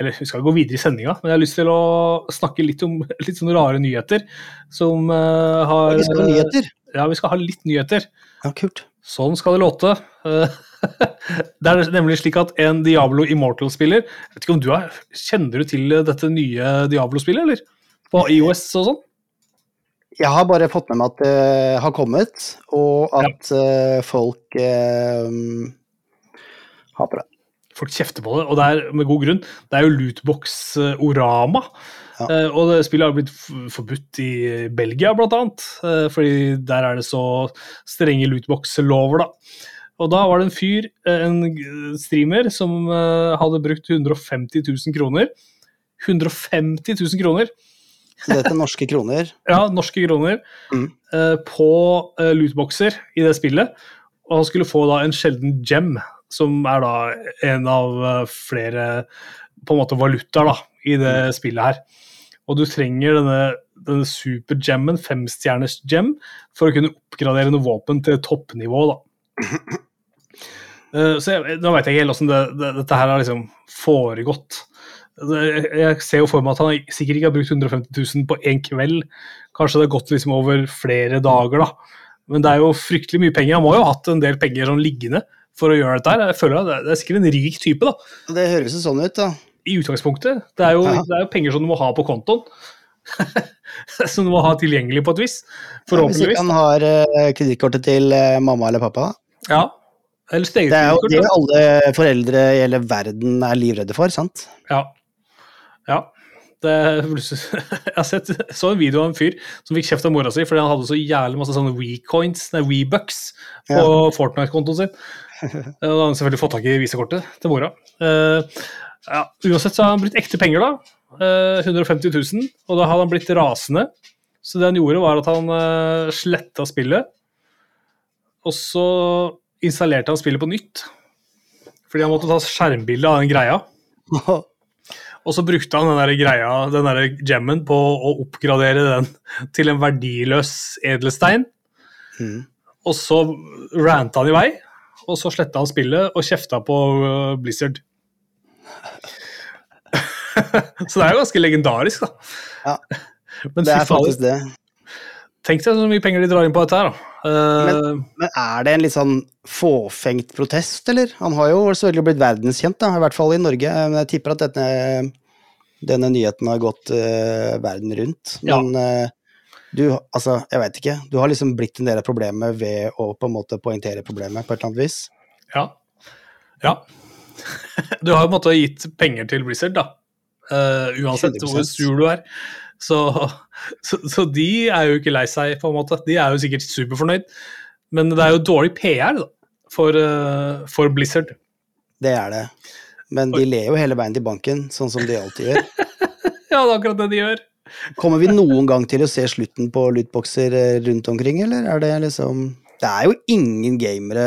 Eller vi skal gå videre i sendinga, men jeg har lyst til å snakke litt om litt sånne rare nyheter som uh, har Vi skal ha nyheter. Ja, vi skal ha litt nyheter. Ja, kult. Sånn skal det låte. Eh, Det er nemlig slik at en Diablo Immortal-spiller jeg vet ikke om du er, Kjenner du til dette nye Diablo-spillet, eller? På IOS og sånn? Jeg har bare fått med meg at det har kommet, og at ja. folk eh, har på det. Folk kjefter på det, og det er med god grunn. Det er jo lootbox-orama. Ja. Eh, og det spillet har blitt forbudt i Belgia, blant annet. eh, fordi der er det så strenge lootbox-lover, da. Og da var det en fyr, eh, en streamer, som hadde brukt 150 000 kroner. 150 000 kroner! Så dette er norske kroner. Ja, norske kroner. Mm. på lootboxer i det spillet. Og han skulle få da en sjelden gem, som er da en av eh, flere på en måte valutaer da, i det spillet her. Og du trenger denne, denne supergemmen, femstjerners gem, for å kunne oppgradere noe våpen til toppnivå. da. Eh, så jeg, Nå veit jeg ikke helt åssen det, det, dette her har liksom foregått. Jeg ser jo for meg at han sikkert ikke har brukt 150 000 på én kveld. Kanskje det har gått liksom over flere dager, da. Men det er jo fryktelig mye penger. Han må jo ha hatt en del penger sånn liggende for å gjøre dette her. Jeg føler at det- Det er sikkert en rik type, da. Det høres jo sånn ut, da. I utgangspunktet. Det er jo, Ja. det er jo penger som du må ha på kontoen. som du må ha tilgjengelig på et vis. Hvis Forhåpentligvis. ikke han har uh, kredittkortet til uh, mamma eller pappa. Ja. Eller Det er jo det alle foreldre i hele verden er livredde for, sant? Ja. ja. Det, jeg har sett, så en video av en fyr som fikk kjeft av mora si fordi han hadde så jævlig masse sånne WeCoins, WeBucks, på Fortnite-kontoen sin. Eh, Da har han selvfølgelig fått tak i visakortet til mora. Eh, ja, uansett så har han blitt ekte penger, da. Eh, 150 000. Og da hadde han blitt rasende. Så det han gjorde, var at han uh, sletta spillet. Og så installerte han spillet på nytt. Fordi han måtte ta skjermbilde av den greia. Og så brukte han den der greia, den der gemmen på å oppgradere den til en verdiløs edelstein. Mm. Og så ranta han i vei, og så sletta han spillet og kjefta på uh, Blizzard. så det er jo ganske legendarisk, da. Ja, Men det er faktisk det. tenk deg så mye penger de drar inn på dette her, da. Uh, Men er det en litt sånn fåfengt protest, eller? Han har jo selvfølgelig blitt verdenskjent, da, i hvert fall i Norge. Men jeg tipper at denne, denne nyheten har gått uh, verden rundt. Ja. Men eh, du, altså, jeg veit ikke. Du har liksom blitt en del av problemet ved å på en måte poengtere problemet på et eller annet vis. Ja. ja. Du har jo på en måte gitt penger til Blizzard, da. Uh, uansett 100%. hvor sur du er. Så, så, så de er jo ikke lei seg, på en måte. De er jo sikkert superfornøyd. Men det er jo dårlig PR da, for, uh, for Blizzard. Det er det. Men de ler jo hele veien til banken, sånn som de alltid gjør. Ja, det er akkurat det de gjør. Kommer vi noen gang til å se slutten på lootboxer eh, rundt omkring, eller er det liksom Det er jo ingen gamere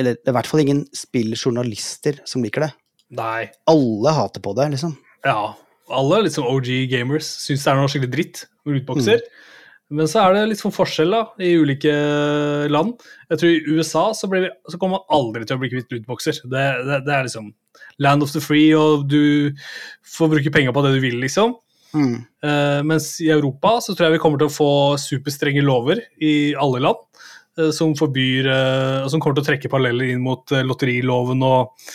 Eller det er i hvert fall ingen spilljournalister som liker det. Nei. Alle hater på det, liksom. Ja. Alle liksom OG gamers syns det er noe skikkelig dritt med lootboxer. Men så er det litt sånn forskjell da, i ulike land. Jeg tror I USA så, vi, så kommer man aldri til å bli kvitt lootboxer. Det, det, det er liksom land of the free, og du får bruke penger på det du vil, liksom. Mm. Eh, mens i Europa så tror jeg vi kommer til å få superstrenge lover i alle land. eh, som forbyr eh, som kommer til å trekke paralleller inn mot lotteriloven og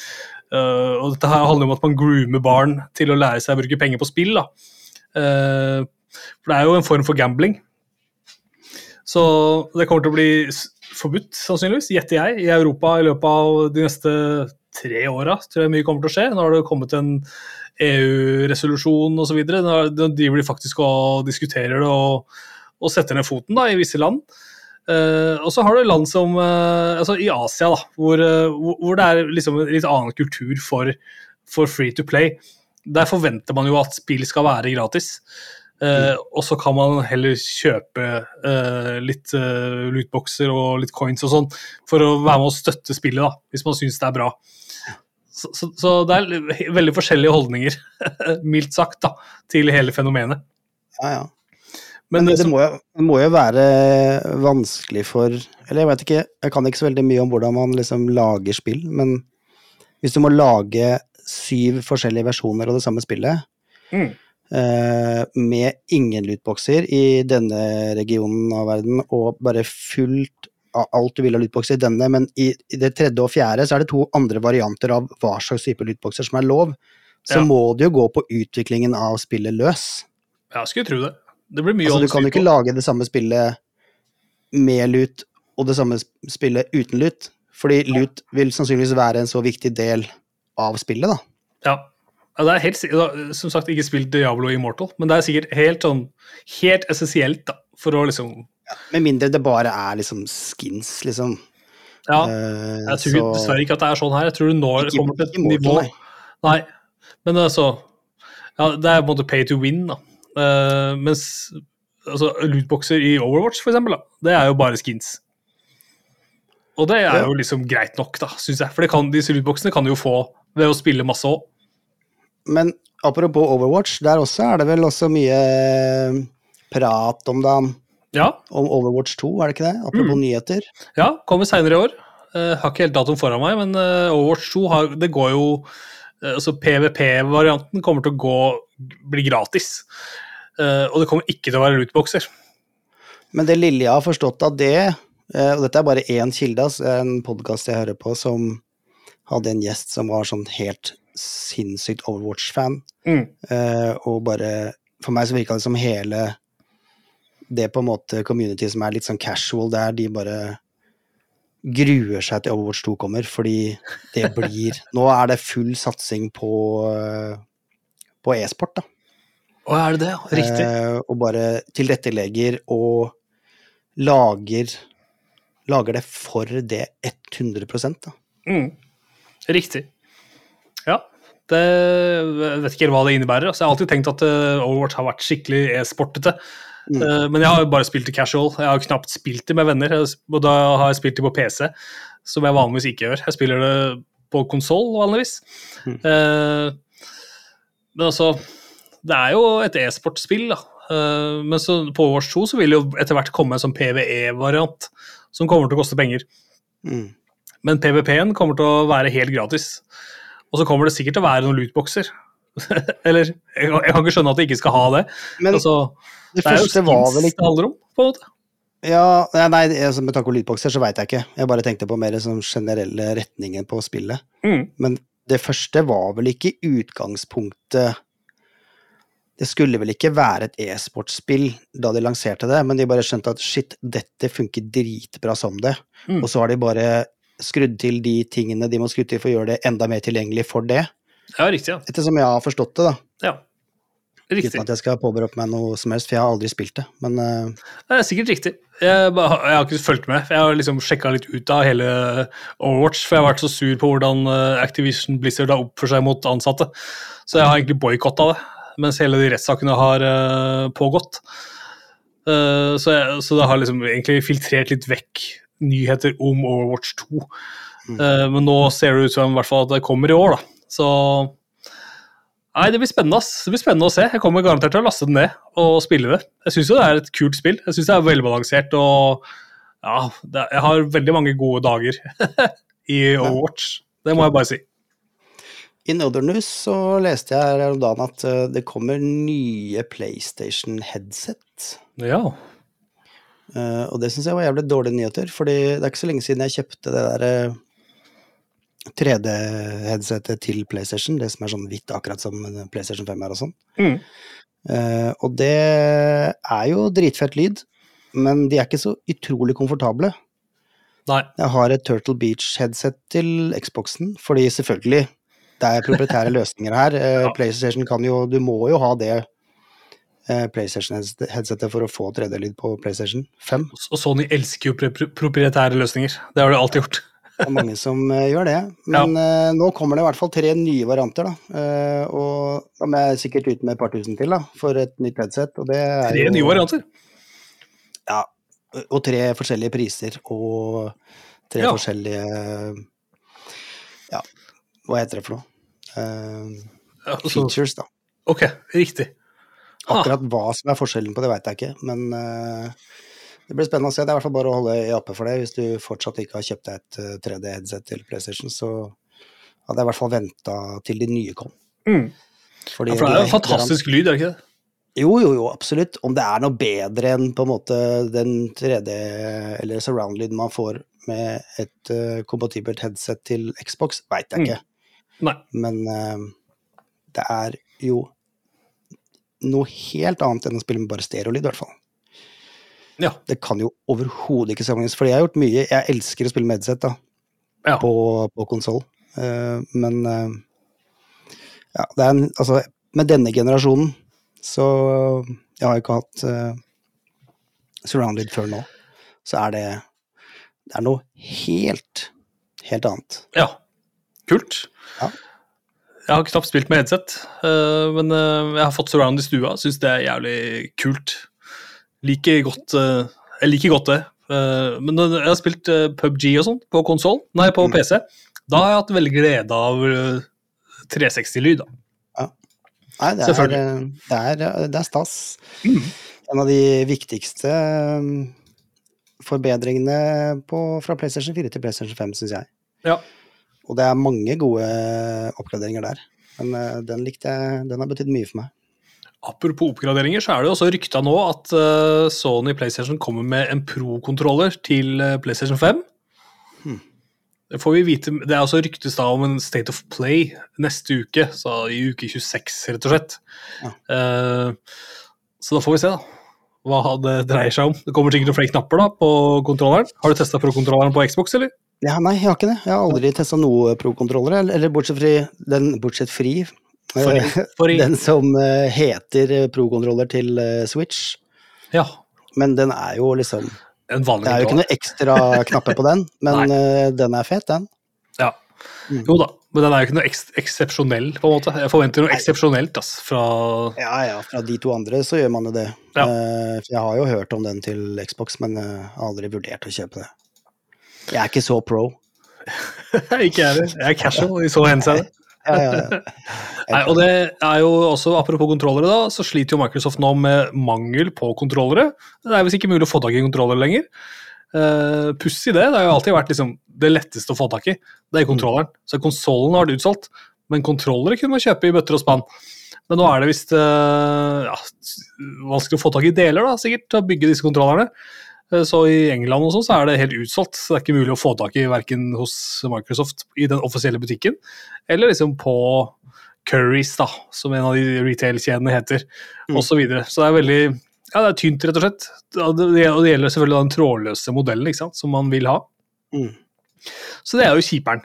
og dette her handler om at man groomer barn til å lære seg å bruke penger på spill. Da. For det er jo en form for gambling. Så det kommer til å bli forbudt, sannsynligvis, gjetter jeg, i Europa i løpet av de neste tre åra. Tror jeg mye kommer til å skje. Nå har det kommet en EU-resolusjon osv. Nå driver de faktisk og diskuterer det og, og setter ned foten da, i visse land. Uh, og så har du land som uh, altså i Asia, da, hvor, uh, hvor, det er liksom en litt annen kultur for, for free to play. Der forventer man jo at spill skal være gratis. Mm. og så kan man heller kjøpe litt lootboxer og litt coins og sånn for å være med og støtte spillet, da, hvis man syns det er bra. Så, så, så det er veldig forskjellige holdninger, mildt sagt, da, til hele fenomenet. Ja, ja. Men, Men det, det må jo, det må jo være vanskelig for Eller jeg vet ikke, jeg kan ikke så veldig mye om hvordan man liksom lager spill, men hvis du må lage syv forskjellige versjoner av det samme spillet, Mm. eh, med ingen lootboxer i denne regionen av verden, og bare fullt alt du vil av lydbokser i denne, men i, i det tredje og fjerde så er det to andre varianter av hva slags type lydbokser som er lov, så Ja. må det jo gå på utviklingen av spillet løs. Ja, skulle tro det. Det blir mye Altså, du kan jo ikke på. lage det samme spillet med lut og det samme spillet uten lut, fordi lut vil sannsynligvis være en så viktig del av spillet, da. Ja. ja det er helt, som sagt ikke spilt Diablo Immortal, men det er sikkert helt sånn helt essensielt da, for å liksom Med mindre det bare er liksom skins, liksom. Ja, Eh, jeg tror så- dessverre ikke at det er sånn her. Jeg tror du når Ikke- kommer til et nivå nei. Nei. Men altså ja, Det er på en måte pay to win, da. Uh, mens altså, lootboxer i Overwatch, for eksempel, da, det er jo bare skins. Og det er jo liksom greit nok, da, syns jeg. For det kan, disse lootboxene kan du jo få ved å spille masse òg. Men apropos Overwatch, der også er det vel også mye prat om det, Ja, om Overwatch 2, er det ikke det? Apropos Mm. nyheter. ja, kommer seinere i år. Uh, har ikke helt datoen foran meg, men uh, Overwatch 2 har, det går jo uh, Altså PVP-varianten kommer til å gå, bli gratis. Og det kommer ikke til å være lootboxer. Men det lille jeg har forstått av det, og dette er bare én kilde, altså, en podkast jeg hører på, som hadde en gjest som var sånn helt sinnssykt Overwatch-fan, Mm. og bare For meg så virka det som hele det på en måte community som er litt sånn casual der, de bare gruer seg til Overwatch 2 kommer, fordi det blir Nå er det full satsing på, eh, på e-sport, da. Å, er det det? Riktig. Eh, og bare tilrettelegger og lager Lager det for det 100 da. Mm. Riktig. Ja. Det, jeg vet ikke hva det innebærer. Altså, jeg har alltid tenkt at eh, Overwatch har vært skikkelig e-sportete. Mm. Uh, men jeg har jo bare spilt det casual. Jeg har knapt spilt det med venner. Og da har jeg spilt det på PC, som jeg vanligvis ikke gjør. Jeg spiller det på konsoll vanligvis. Mm. Uh, men altså Det er jo et e-sportspill, da. Uh, men så, på Wars 2 så vil det jo etter hvert komme en sånn PVE-variant som kommer til å koste penger. Mm. Men PVP-en kommer til å være helt gratis. Og så kommer det sikkert til å være noen lootboxer. Eller jeg, jeg kan ikke skjønne at de ikke skal ha det. Men altså, det det jo første var vel ikke det handler om, på en måte. Ja, nei, altså, med tanke på lydbokser så veit jeg ikke. Jeg bare tenkte på mer sånn generelle retningen på spillet. Mm. Men det første var vel ikke utgangspunktet det skulle vel ikke være et e-sportspill da de lanserte det, men de bare skjønte at shit, dette funker dritbra som det. Mm. Og så har de bare skrudd til de tingene de må skru til for å gjøre det enda mer tilgjengelig for det. Ja, riktig. ja. Ettersom jeg har forstått det, da. ja. Riktig. Uten at jeg skal påberope meg noe som helst, for jeg har aldri spilt det. Men uh... Det er sikkert riktig. Jeg, bare, jeg har ikke fulgt med. Jeg har liksom sjekka litt ut av hele Overwatch, for jeg har vært så sur på hvordan eh, Activision Blizzard har oppført seg mot ansatte. Så jeg har egentlig boikotta det, mens hele de rettssakene har uh, pågått. Uh, så, jeg, så det har liksom egentlig filtrert litt vekk nyheter om Overwatch 2. Eh, men nå ser det ut som i hvert fall at det kommer i år, da. Så Nei, det blir spennende ass. Det blir spennende å se. Jeg kommer garantert til å laste den ned og spille det. Jeg syns jo det er et kult spill. Jeg syns det er velbalansert og ja, det, jeg har veldig mange gode dager i Overwatch. Det må jeg bare si. i Other News så leste jeg her om dagen at eh, det kommer nye PlayStation-headset. Ja. Uh, og det syns jeg var jævlig dårlige nyheter, fordi det er ikke så lenge siden jeg kjøpte det derre 3D-headsetet til PlayStation, det som er sånn hvitt, akkurat som PlayStation 5 er og sånn. Mm. Uh, og det er jo dritfett lyd, men de er ikke så utrolig komfortable. Nei. Jeg har et Turtle Beach-headset til Xboxen, fordi selvfølgelig, det er proprietære løsninger her. Uh, Ja. PlayStation kan jo Du må jo ha det eh, PlayStation-headsetet for å få 3D-lyd på PlayStation 5. Og Sony elsker jo pro pro proprietære løsninger. Det har de alltid gjort. Det er mange som eh, gjør det. Men eh, nå kommer det i hvert fall tre nye varianter, da. Eh, og da må jeg sikkert ut med et par tusen til, da, for et nytt headset. Og det er Tre jo, nye varianter. Ja. Og tre forskjellige priser, og tre Ja. forskjellige Ja, hva heter det for noe? Uh, features, da. ok, riktig. Akkurat hva som er forskjellen på det, veit jeg ikke, men eh, det blir spennende å se. Det er i hvert fall bare å holde i oppe for det. Hvis du fortsatt ikke har kjøpt deg et eh, 3D-headset til PlayStation, så hadde jeg i hvert fall venta til de nye kom. Mm. Fordi Ja, for det er jo fantastisk lyd, er det ikke det? Jo, jo, jo, absolutt. Om det er noe bedre enn på en måte den 3D- eller surround-lyden man får med et uh, kompatibelt headset til Xbox, veit jeg Mm. ikke. Nei. Men uh, det er jo noe helt annet enn å spille med bare stereolyd, i hvert fall. Ja. Det kan jo overhodet ikke sammenlignes, fordi jeg har gjort mye Jeg elsker å spille med headset da, Ja. på, på konsoll, men uh, ja, det er en Altså, med denne generasjonen så Jeg har ikke hatt uh, surrounded før nå, så er det Det er noe helt, helt annet. ja. Kult. Ja. Jeg har knapt spilt med headset, eh, men eh, jeg har fått surround i stua. Syns det er jævlig kult. Liker godt eh, Jeg liker godt det. Eh, Men jeg har spilt eh, PubG og sånn på konsoll, nei, på Mm. PC, da har jeg hatt veldig glede av eh, 360-lyd. da. Nei, det er, det er, det er stas. Mm. En av de viktigste forbedringene på, fra PlayStation 4 til PlayStation 5, syns jeg. Ja. Og det er mange gode oppgraderinger der. Men den likte jeg, den har betydd mye for meg. Apropos oppgraderinger, så er det jo også rykta nå at eh, Sony PlayStation kommer med en Pro-kontroller til eh, PlayStation 5. Hmm. Det får vi vite, det er også ryktes da om en State of Play neste uke, så i uke 26, rett og slett. Ja. Uh, så da får vi se, da. Hva det dreier seg om. Det kommer sikkert noen flere knapper da på kontrolleren. Har du testa Pro-kontrolleren på Xbox, eller? Ja, nei, jeg har ikke det. Jeg har aldri testa noe pro-kontrollere, eller, eller bortsett, fri, den, bortsett fri. Fordi, eh, fordi, Den som eh, heter pro-kontroller til eh, Switch. ja, Men den er jo liksom en Det er jo ikke noe ekstra knapper på den, men eh, den er fet, den. Ja. Mm. Jo da, men den er jo ikke noe eks eksepsjonell, på en måte. Jeg forventer noe eksepsjonelt ass, fra Ja ja, fra de to andre så gjør man jo det. Ja. Eh, jeg har jo hørt om den til Xbox, men eh, jeg har aldri vurdert å kjøpe det. Jeg er ikke så pro. Ikke jeg heller. Jeg er casual i så henseende. Nei, og det er jo også, Apropos kontrollere, da, så sliter jo Microsoft nå med mangel på kontrollere. Det er visst ikke mulig å få tak i kontrollere lenger. Uh, Pussig det. Det har jo alltid vært liksom, det letteste å få tak i. Det er kontrolleren. Så konsollen har vært utsolgt, men kontrollere kunne man kjøpe i bøtter og spann. Men nå er det visst uh, ja, vanskelig å få tak i deler, da, sikkert, til å bygge disse kontrollerne. Eh, Så i England og sånn så er det helt utsolgt. så Det er ikke mulig å få tak i verken hos Microsoft i den offisielle butikken, eller liksom på Curries, da, som en av de retail-kjedene heter, Mm. og Så, videre. så det er veldig ja, det er tynt, rett og slett. Og det, gjelder selvfølgelig den trådløse modellen ikke sant, som man vil ha. Mm. Så det er jo kjiperen.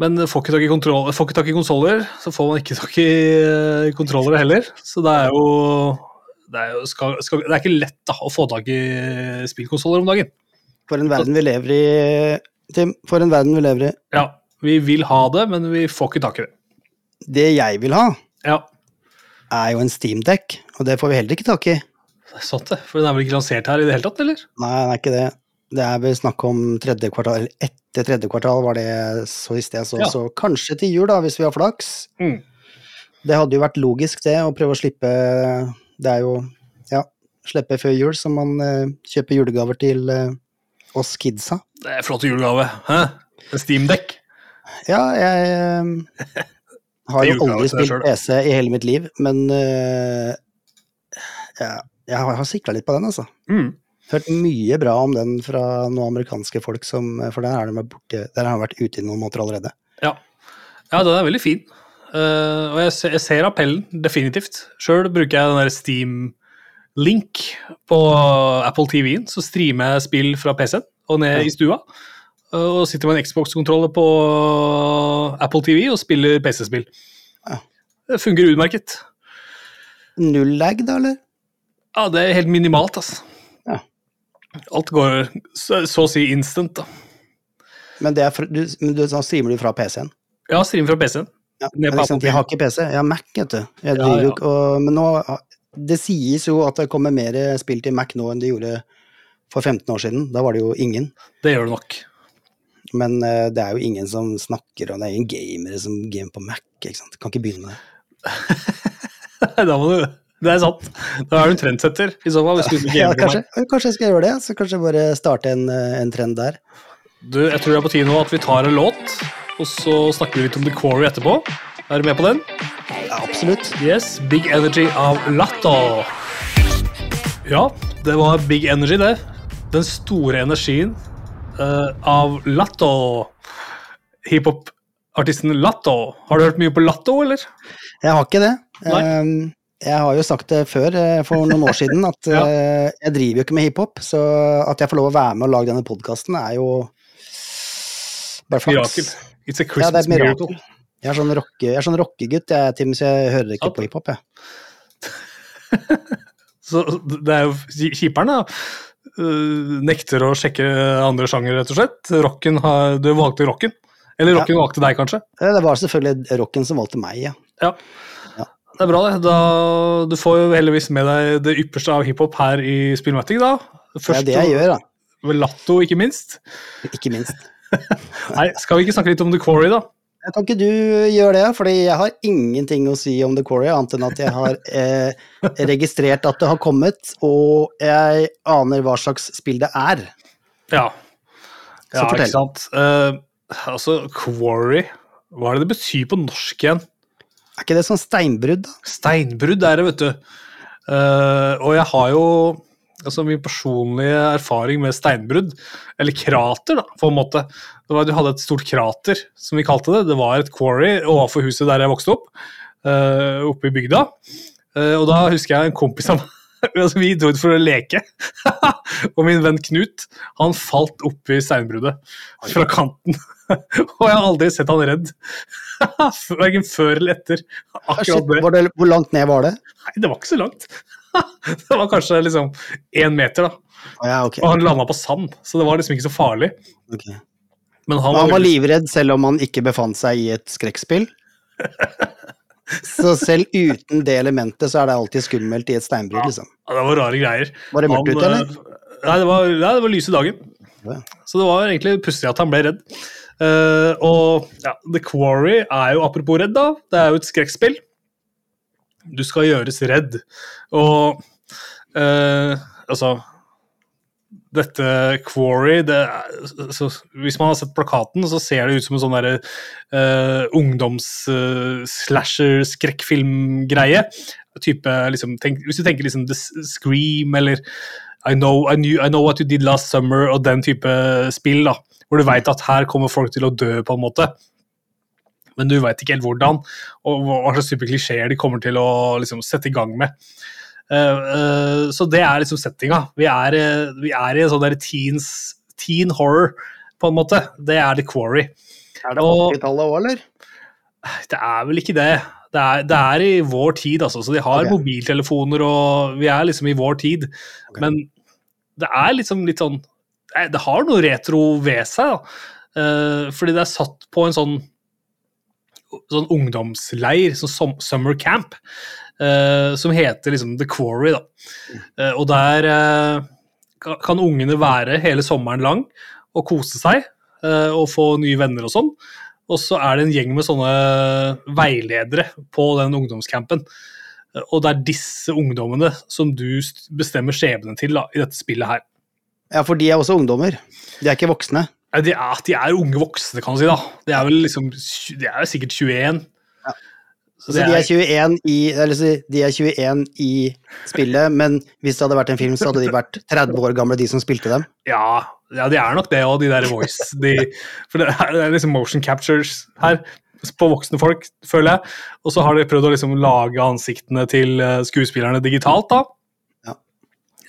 Men får ikke tak i, kontroll, får ikke tak i konsoller, så får man ikke tak i eh, kontrollere heller. Så det er jo Det er, jo, skal, skal, det er ikke lett da, å få tak i spillkonsoller om dagen. For en verden vi lever i, Tim. For en verden vi lever i. Ja, vi vil ha det, men vi får ikke tak i det. Det jeg vil ha, Ja, er jo en steamdekk, og det får vi heller ikke tak i. det er sant det. For den er vel ikke lansert her i det hele tatt, eller? Nei, den er ikke det. Det er vel snakk om tredje kvartal, eller etter tredje kvartal var det så sist jeg så, Ja. så kanskje til jul, da, hvis vi har flaks. Mm. Det hadde jo vært logisk, det, å prøve å slippe Det er jo Ja, slippe før jul, så man uh, kjøper julegaver til uh, oss kidsa. Det er flott julegave. Hæ? En Steamdekk. Ja, jeg uh, har jo aldri spilt PC i hele mitt liv, men ja, jeg har, har sikla litt på den, altså. Mm. Hørt mye bra om den fra noen amerikanske folk, som, for den der har de vært ute i noen måter allerede. Ja. ja, den er veldig fin. Eh, og jeg ser, jeg ser appellen, definitivt. Sjøl bruker jeg den der Steam-link på Apple TV-en. Så streamer jeg spill fra PC-en og ned Ja. i stua. Uh, og sitter med en Xbox-kontroller på Apple TV og spiller PC-spill. Ja. Det fungerer utmerket. Null lag, da, eller? Ja, det er helt minimalt, altså. Ja. Alt går så, så å si instant, da. Men, det er du, men du, streamer du fra PC-en? Ja, streamer fra PC-en. Ja, jeg har ikke PC, jeg har Mac, vet du. Jeg Ja, driver ja. og, men nå, det sies jo at det kommer mer spill til Mac nå enn det gjorde for 15 år siden. Da var det jo ingen. Det gjør det nok. Men uh, det er jo ingen som snakker om det er ingen gamere som gamer på Mac. ikke sant? Kan ikke begynne med det. da må du Det er sant. Da er du en trendsetter, i så fall. Hvis du ikke Ja, gamer på kanskje, kanskje jeg skal gjøre det, så kanskje bare starte en, eh, en trend der. Du, jeg tror det er på tide nå at vi tar en låt, og så snakker vi litt om The Quarry etterpå. Er du med på den? Ja, absolutt. Yes, Big Energy av Latto. Ja, det var Big Energy, det. Den store energien uh, av Latto. Hiphop-artisten Latto. Har du hørt mye på Latto, eller? Jeg har ikke det. Nei. Um, jeg har jo sagt det før, eh, for noen år siden, at Ja. eh, jeg driver jo ikke med hiphop. Så at jeg får lov å være med og lage denne podkasten, er jo bare flaks. It's a Ja, det Christmas et miracle. Jeg er sånn rockegutt, sånn rockegutt, jeg, Tim, så jeg hører ikke Ja. på hiphop. Jeg. Så det er jo kjiperen, da. Uh, nekter å sjekke andre sjanger, rett og slett. Rocken har, du valgte rocken. Eller rocken valgte deg, kanskje. Det var selvfølgelig rocken som valgte meg, ja. Ja. Ja. Det er bra, det. Da, du får jo heldigvis med deg det ypperste av hiphop her i Spillmatic, da. Det er det jeg gjør, da. Latto, ikke minst. Ikke minst. Nei, skal vi ikke snakke litt om The Quarry, da? Kan ikke du gjøre det, fordi jeg har ingenting å si om The Quarry, annet enn at jeg har eh, registrert at det har kommet, og jeg aner hva slags spill det er. Ja. Ja ikke sant. Uh, altså, Quarry Hva er det det betyr på norsk igjen? Er ikke det sånn steinbrudd. Steinbrudd er det, vet du. Uh, og jeg har jo altså min personlige erfaring med steinbrudd, eller krater, da, på en måte. Det var, du hadde et stort krater, som vi kalte det. Det var et quarry overfor huset der jeg vokste opp, uh, oppe i bygda. Uh, og da husker jeg en kompis av meg altså, Vi dro ut for å leke, og min venn Knut han falt oppi steinbruddet fra kanten. og jeg har aldri sett han redd. Verken før eller etter. Ah, Akkurat det. det. Hvor langt ned var det? Nei, det var ikke så langt. det var kanskje liksom én meter, da. Ja, okay. Og han landa på sand, så det var liksom ikke så farlig. Okay. Men han Han var, var livredd selv om han ikke befant seg i et skrekkspill. Så selv uten det elementet så er det alltid skummelt i et steinbrudd, liksom. ja, det var rare greier. Var det mørkt ute, eller? eh, Nei, det var, nei, det var lyse dagen. Ja. Så det var egentlig pussig at han ble redd. Uh, og ja, The Quarry er jo apropos redd, da. Det er jo et skrekkspill. Du skal gjøres redd. Og eh, altså dette Quarry det er, så, Hvis man har sett plakaten, så ser det ut som en sånn derre uh, ungdoms-slasher-skrekkfilmgreie. Uh, liksom, hvis du tenker liksom The Scream eller I know, I, knew, I know What You Did Last Summer og den type spill, da, hvor du veit at her kommer folk til å dø, på en måte. Men du veit ikke helt hvordan, og hva slags type klisjeer de kommer til å liksom, sette i gang med. Eh, eh, så det er liksom settinga. Vi er, eh, vi er i en sånn der teens, teen horror, på en måte. Det er The Quarry. Er det 80-tallet òg, eller? Det er vel ikke det. Det er, det er i vår tid, altså. Så de har okay. mobiltelefoner, og vi er liksom i vår tid. Okay. Men det er liksom litt sånn Det har noe retro ved seg, da. Fordi det er satt på en sånn sånn ungdomsleir, sånn summer camp, uh, som heter liksom The Quarry. Da. Uh, og der uh, kan, ungene være hele sommeren lang og kose seg og få nye venner og sånn. Og så er det en gjeng med sånne veiledere på den ungdomscampen. Og det er disse ungdommene som du bestemmer skjebnen til da, i dette spillet her. Ja, for de er også ungdommer. De er ikke voksne. De er, de er unge voksne, kan du si. da. De er vel liksom, de er sikkert 21. Ja. Så Så de er 21 i, eller de er 21 i spillet, men hvis det hadde vært en film, så hadde de vært 30 år gamle, de som spilte dem. Ja, ja, de er nok det, og de der voice de, For det er, det er liksom motion captures her på voksne folk, føler jeg. Og så har de prøvd å liksom lage ansiktene til eh, skuespillerne digitalt, da. Ja.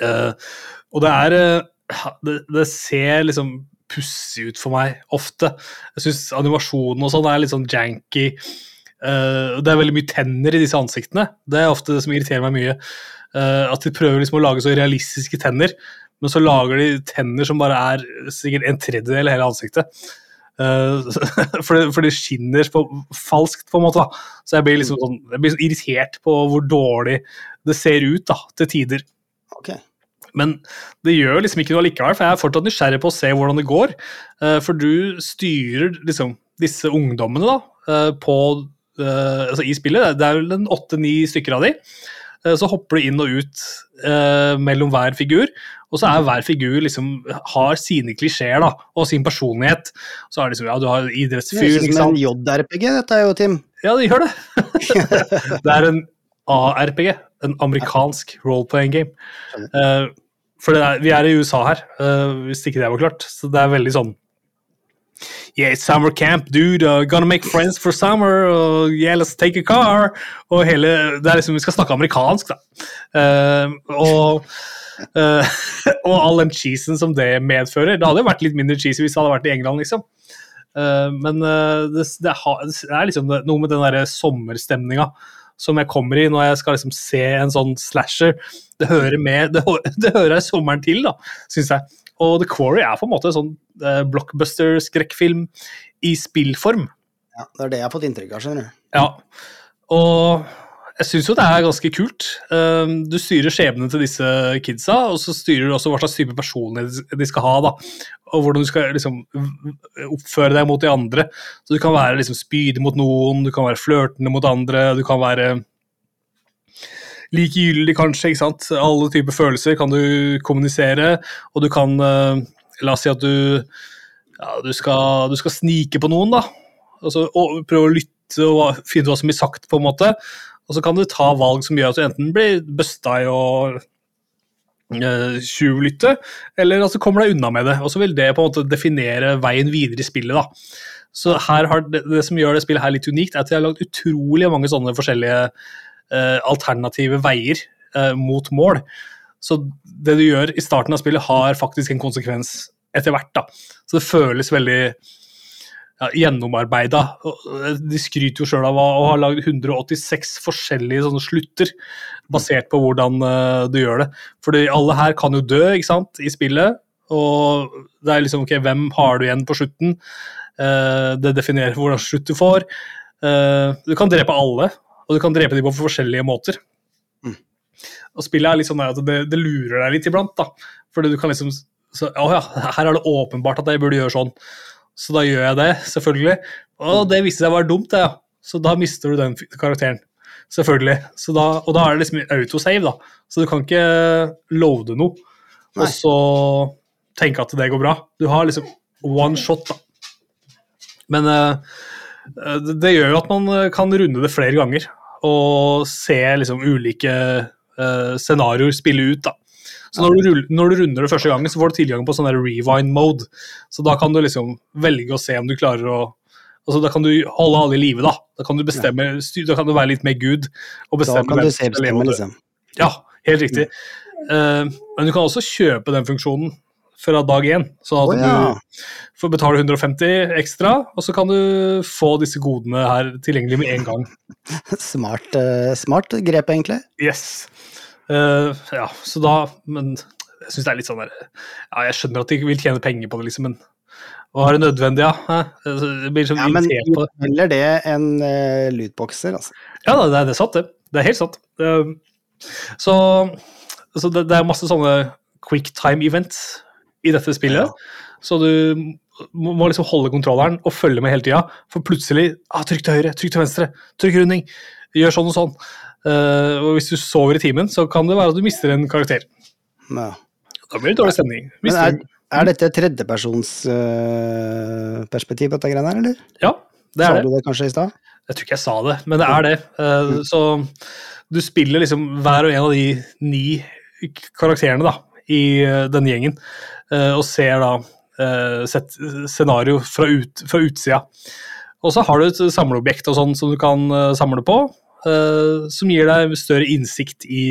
Uh, og det er uh, det, det ser liksom pussig ut for meg ofte. Jeg syns animasjonen og sånn er litt sånn janky. Eh, det er veldig mye tenner i disse ansiktene. Det er ofte det som irriterer meg mye. Eh, at de prøver liksom å lage så realistiske tenner, men så lager de tenner som bare er sikkert en tredjedel av hele ansiktet. Eh, for, det, for det skinner på, falskt, på en måte. da. Så jeg blir liksom sånn, jeg blir irritert på hvor dårlig det ser ut da, til tider. Ok. Men det gjør liksom ikke noe likevel, for jeg er fortsatt nysgjerrig på å se hvordan det går. Eh, For du styrer liksom disse ungdommene da, eh, på, eh, altså i spillet. Det er vel en åtte-ni stykker av de. Så hopper du inn og ut mellom hver figur. Og så er hver figur liksom har sine klisjeer da, og sin personlighet. Så er det liksom, ja, du har Det idrettsfyr, høres ut som en. JRPG, dette er jo, Tim. Ja, det gjør det. det er en ARPG, en amerikansk role-playing game. Eh, for er, vi er i USA her, uh, hvis ikke det var klart. Så det er veldig sånn Yeah, it's summer camp, dude. Uh, gonna make friends for summer. Uh, yeah, let's take a car. Og hele, det er liksom, Vi skal snakke amerikansk, da. Uh, og, eh, og all den cheesen som det medfører. Det hadde jo vært litt mindre cheesy hvis det hadde vært i England, liksom. Men det, det, har, det er liksom noe med den derre sommerstemninga som jeg kommer i når jeg skal liksom se en sånn slasher. Det hører med, det, det hører sommeren til, da, syns jeg. Og The Quarry er på en måte en sånn eh, blockbuster-skrekkfilm i spillform. Ja, det er det jeg har fått inntrykk av, skjønner du. Ja. Og jeg syns jo det er ganske kult. Um, Du styrer skjebnen til disse kidsa, og så styrer du også hva slags type personlighet de skal ha. da, Og hvordan du skal liksom oppføre deg mot de andre. Så Du kan være liksom spydig mot noen, du kan være flørtende mot andre, du kan være likegyldig, kanskje. ikke sant? Alle typer følelser kan du kommunisere, og du kan eh, La oss si at du, ja, du, skal, du skal snike på noen, da. Altså, prøve å lytte og finne ut hva som blir sagt, på en måte. Og så kan du ta valg som gjør at du enten blir busta i å eh, tjuvlytte, eller at du kommer deg unna med det. Og så vil det på en måte definere veien videre i spillet. da. Så det, det som gjør det spillet her litt unikt, er at de har lagd utrolig mange sånne forskjellige eh, alternative veier eh, mot mål. Så det du gjør i starten av spillet, har faktisk en konsekvens etter hvert. da. Så det føles veldig ja, gjennomarbeida. Eh, De skryter jo sjøl av å ha lagd 186 forskjellige sånne slutter, basert på hvordan eh, du gjør det. Fordi alle her kan jo dø ikke sant, i spillet, og det er liksom ok, hvem har du igjen på slutten? Eh, det definerer hvordan slutt du får. Du kan drepe alle, og du kan drepe dem på forskjellige måter. Mm. Og spillet er litt sånn at det, det lurer deg litt iblant, da. Fordi du kan liksom så, Å ja, her er det åpenbart at jeg burde gjøre sånn. Så da gjør jeg det, selvfølgelig. Og det viste seg å være dumt, det, ja. Så da mister du den karakteren. Selvfølgelig. Så da, og da er det liksom autosave, da. Så du kan ikke loade noe, Nei. og så tenke at det går bra. Du har liksom one shot, da. Men uh, det, det gjør jo at man eh, kan runde det flere ganger, og se liksom ulike uh, scenarioer spille ut, da. Så når du, når du runder det første gangen, så får du tilgang på sånn der rewind mode. Så da kan du liksom velge å se om du klarer å, Altså, da kan du holde alle i live, da. Da kan du bestemme, da kan du være litt mer gud. og Da kan du leve bestemme, liksom. Ja, helt riktig. Uh, men du kan også kjøpe den funksjonen fra dag én. Sånn at oh, ja. du får betale 150 ekstra, og så kan du få disse godene her tilgjengelig med en gang. Smart, uh, smart grep, egentlig. Yes. Eh, ja, så da Men jeg syns det er litt sånn der Ja, jeg skjønner at de vil tjene penger på det, liksom, men er det nødvendig, ja? Jeg blir så Ja, men på det. heller det enn uh, lootboxer, altså. Ja, det er, det er sant, det. Det er helt sant. Uh, så så det, det er masse sånne quicktime events i dette spillet. Så du må, må liksom holde kontrolleren og følge med hele tida. For plutselig ah, Trykk til høyre, trykk til venstre, trykk runding. Gjør sånn og sånn. Eh, og hvis du sover i timen, så kan det være at du mister en karakter. Ja. Da blir det dårlig stemning. Men er, er dette tredjepersons uh, perspektiv, dette greiene her, eller? Ja, det er det. du det kanskje i stad? Jeg tror ikke jeg sa det, men det er det. Eh, Så du spiller liksom hver og en av de ni karakterene da, i uh, denne gjengen, eh, og ser da eh, sett scenario fra, ut, fra utsida. Og så har du et samleobjekt og sånn som du kan eh, samle på, eh, som gir deg større innsikt i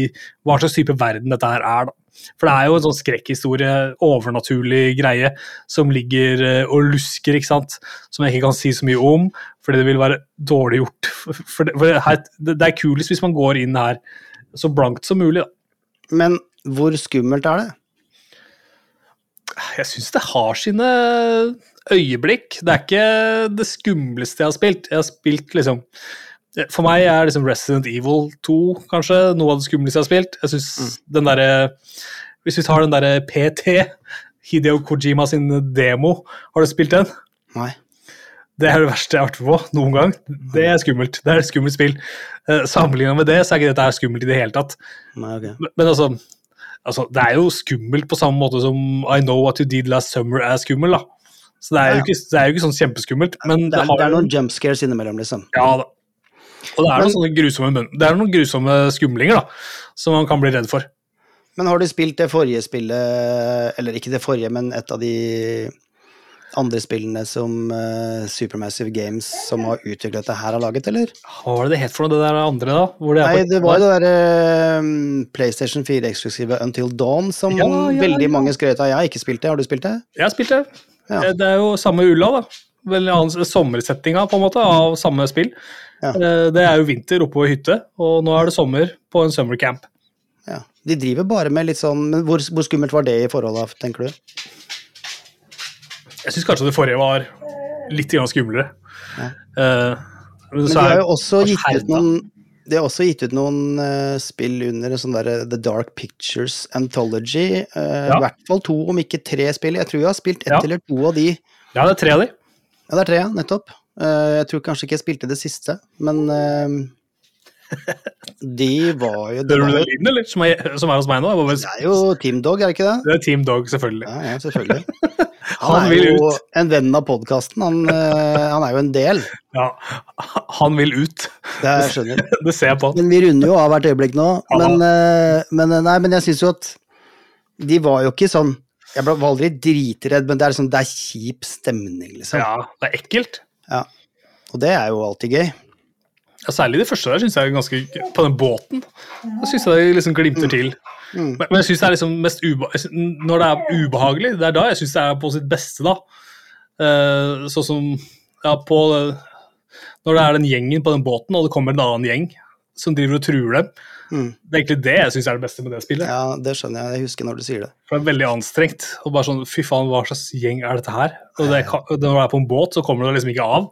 hva slags type verden dette her er. da. For det er jo en sånn skrekkhistorie, overnaturlig greie, som ligger eh, og lusker, ikke sant. Som jeg ikke kan si så mye om, fordi det vil være dårlig gjort. For det, for det, her, det det er kulest hvis man går inn her så blankt som mulig. Da. Men hvor skummelt er det? Jeg syns det har sine øyeblikk. Det er ikke det skumleste jeg har spilt. Jeg har spilt liksom For meg er liksom Resident Evil 2 kanskje noe av det skumleste jeg har spilt. Jeg synes den der, Hvis vi tar den derre PT, Hideo Kojima sin demo, har du spilt den? Nei. Det er det verste jeg har vært med på noen gang. Det er skummelt. Det er et skummelt spill. Uh, Sammenligna med det, så er ikke dette skummelt i det hele tatt. Nei, okay. Men, men altså, altså, det er jo skummelt på samme måte som I Know What You Did Last Summer er skummel, da. Så det er Ja. ikke, det er jo ikke sånn kjempeskummelt, men Det det, er, har det er noen jump scares innimellom, liksom. Ja da. Og det er, Men- noen sånne grusomme, det er noen grusomme skumlinger da, som man kan bli redd for. Men har du spilt det forrige spillet, eller ikke det forrige, men et av de andre spillene som uh, Supermassive Games, som har utviklet dette her, har laget, eller? Hva var det det het for noe, det der andre, da? Det Nei, det var jo det derre uh, PlayStation 4-eksklusive Until Dawn som Ja, ja, veldig ja. mange skrøt av. Jeg har ikke spilt det, har du spilt det? Jeg har spilt det. Ja. Eh, Det er jo samme ulla, da. Sommersettinga, på en måte, av samme spill. Ja. Eh, Det er jo vinter oppe på hytte, og nå er det sommer på en summer camp. Ja. De driver bare med litt sånn Men hvor, hvor skummelt var det i forhold, da, tenker du? Jeg syns kanskje det forrige var litt skumlere. Ja. Uh, men Men de har jo også gitt ut noen de har også gitt ut noen uh, spill under sånn der, The Dark Pictures Anthology. Uh, Ja. I hvert fall to, om ikke tre spill. Jeg tror jeg har spilt ett Ja. eller to av de. Ja, det er tre av de. Ja, det er tre, ja, nettopp. Eh, jeg tror kanskje ikke jeg spilte det siste, men eh, de var jo Hører du den lyden, eller? Som er, som er hos meg nå? Bare- det er jo Team Dog, er det ikke det? Det er Team Dog, selvfølgelig. Ja, ja, selvfølgelig. Han er vil jo ut. en venn av podkasten. Han, eh, han er jo en del. Ja, han vil ut. Det er, jeg skjønner. Det ser jeg på. Men vi runder jo av hvert øyeblikk nå. Men, men, nei, men jeg syns jo at de var jo ikke sånn Jeg ble- aldri dritredd, men det er, sånn, det er kjip stemning, liksom. Ja, det er ekkelt. Ja. Og det er jo alltid gøy. Ja, særlig det første der syns jeg er ganske På den båten. Da syns jeg det liksom glimter til. Mm. Men, jeg syns det er liksom mest Når det er ubehagelig, det er da jeg syns det er på sitt beste, da. Uh, sånn som ja, på Når det er den gjengen på den båten, og det kommer en annen gjeng som driver og truer dem. Mm. Det er egentlig det jeg syns er det beste med det spillet. Ja, det skjønner jeg. Jeg husker når du sier det. For det er veldig anstrengt. Og bare sånn, Fy faen, hva slags gjeng er dette her? Og det, når du er på en båt, så kommer du liksom ikke av.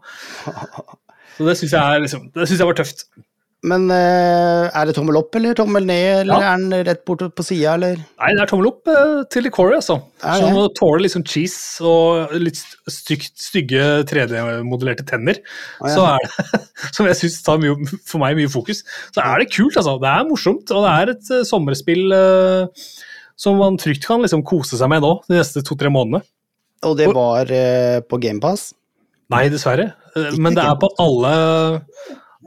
Så det syns jeg, er liksom, det synes jeg var tøft. Men eh, er det tommel opp eller tommel ned, eller Ja. er den rett bort på sida, eller? Nei, det er tommel opp til til Core, altså. Så det? må tåle litt sånn cheese og litt stygt, stygge 3D-modellerte tenner. Å, ja. Så det, Som jeg syns tar mye, for meg mye fokus. Så er det kult, altså. Det er morsomt, og det er et eh, sommerspill uh, som man trygt kan liksom kose seg med nå de neste to-tre månedene. Og det var uh, på GamePass? Nei, dessverre. Eh, Men det er på alle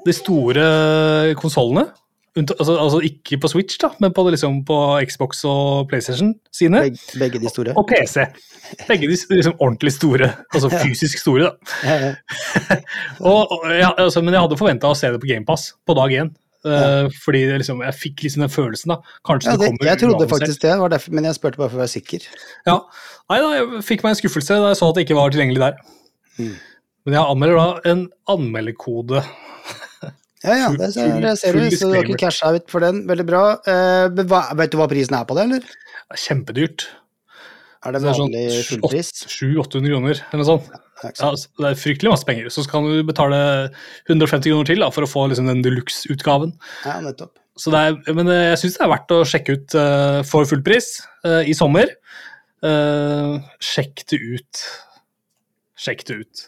de store konsollene. Altså, altså ikke på Switch, da, men på, liksom, på Xbox og PlayStation sine. Begge, begge de store. Og PC. Begge de liksom ordentlig store. Altså fysisk store, da. Ja, ja. Og, og, ja, altså, men jeg hadde forventa å se det på GamePass på dag én. Eh, fordi liksom, jeg fikk liksom den følelsen, da. Kanskje det det, kommer jeg trodde faktisk det, var derfor, men jeg spurte bare for å være sikker. Ja. Nei da, jeg fikk meg en skuffelse da jeg så at det ikke var tilgjengelig der. Mm. Men jeg anmelder da en anmelderkode. Ja, ja, det ser, det ser du, så du har ikke casha ut for den. Veldig bra. Eh, hva, vet du hva prisen er på det, eller? Det er kjempedyrt. Er det Det sånn vanlig fullpris? 700-800 kroner eller noe sånt. Ja, det er fryktelig masse penger. Så kan du betale 150 kroner til da, for å få liksom, den deluxe-utgaven. Ja, nettopp. Så det er, men eh, jeg syns det er verdt å sjekke ut uh, for full pris eh, i sommer. Uh, sjekk det ut. Sjekk det ut.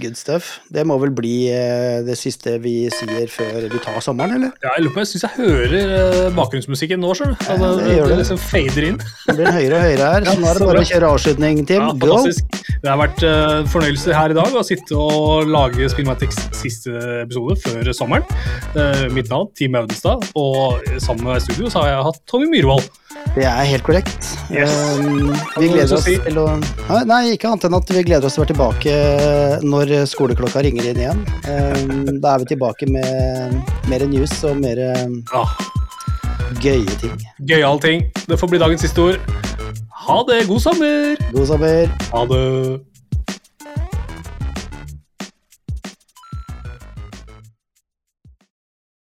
Good stuff. Det må vel bli eh, det siste vi sier før vi tar sommeren, eller? Ja, jeg lurer på, jeg syns jeg hører eh, bakgrunnsmusikken nå, sjøl. Ja, Altså, det det, det liksom fader inn. Det blir høyere og høyere her, Ja, så nå er det bare å kjøre avslutning, Tim. Ja, Go! fantastisk. Det har vært uh, fornøyelse her i dag å sitte og lage Spillmatics siste episode før sommeren. Eh, mitt navn, Team Audenstad, og sammen med studio så har jeg hatt Tommy Myhrvold. Det er helt korrekt. Yes. Um, vi gleder oss til å Nei, ikke annet enn at vi gleder oss til å være tilbake når skoleklokka ringer inn igjen. Um, da er vi tilbake med mer news og mer um, gøye ting. Gøyale ting. Det får bli dagens siste ord. Ha det. God sommer. God sommer. Ha det.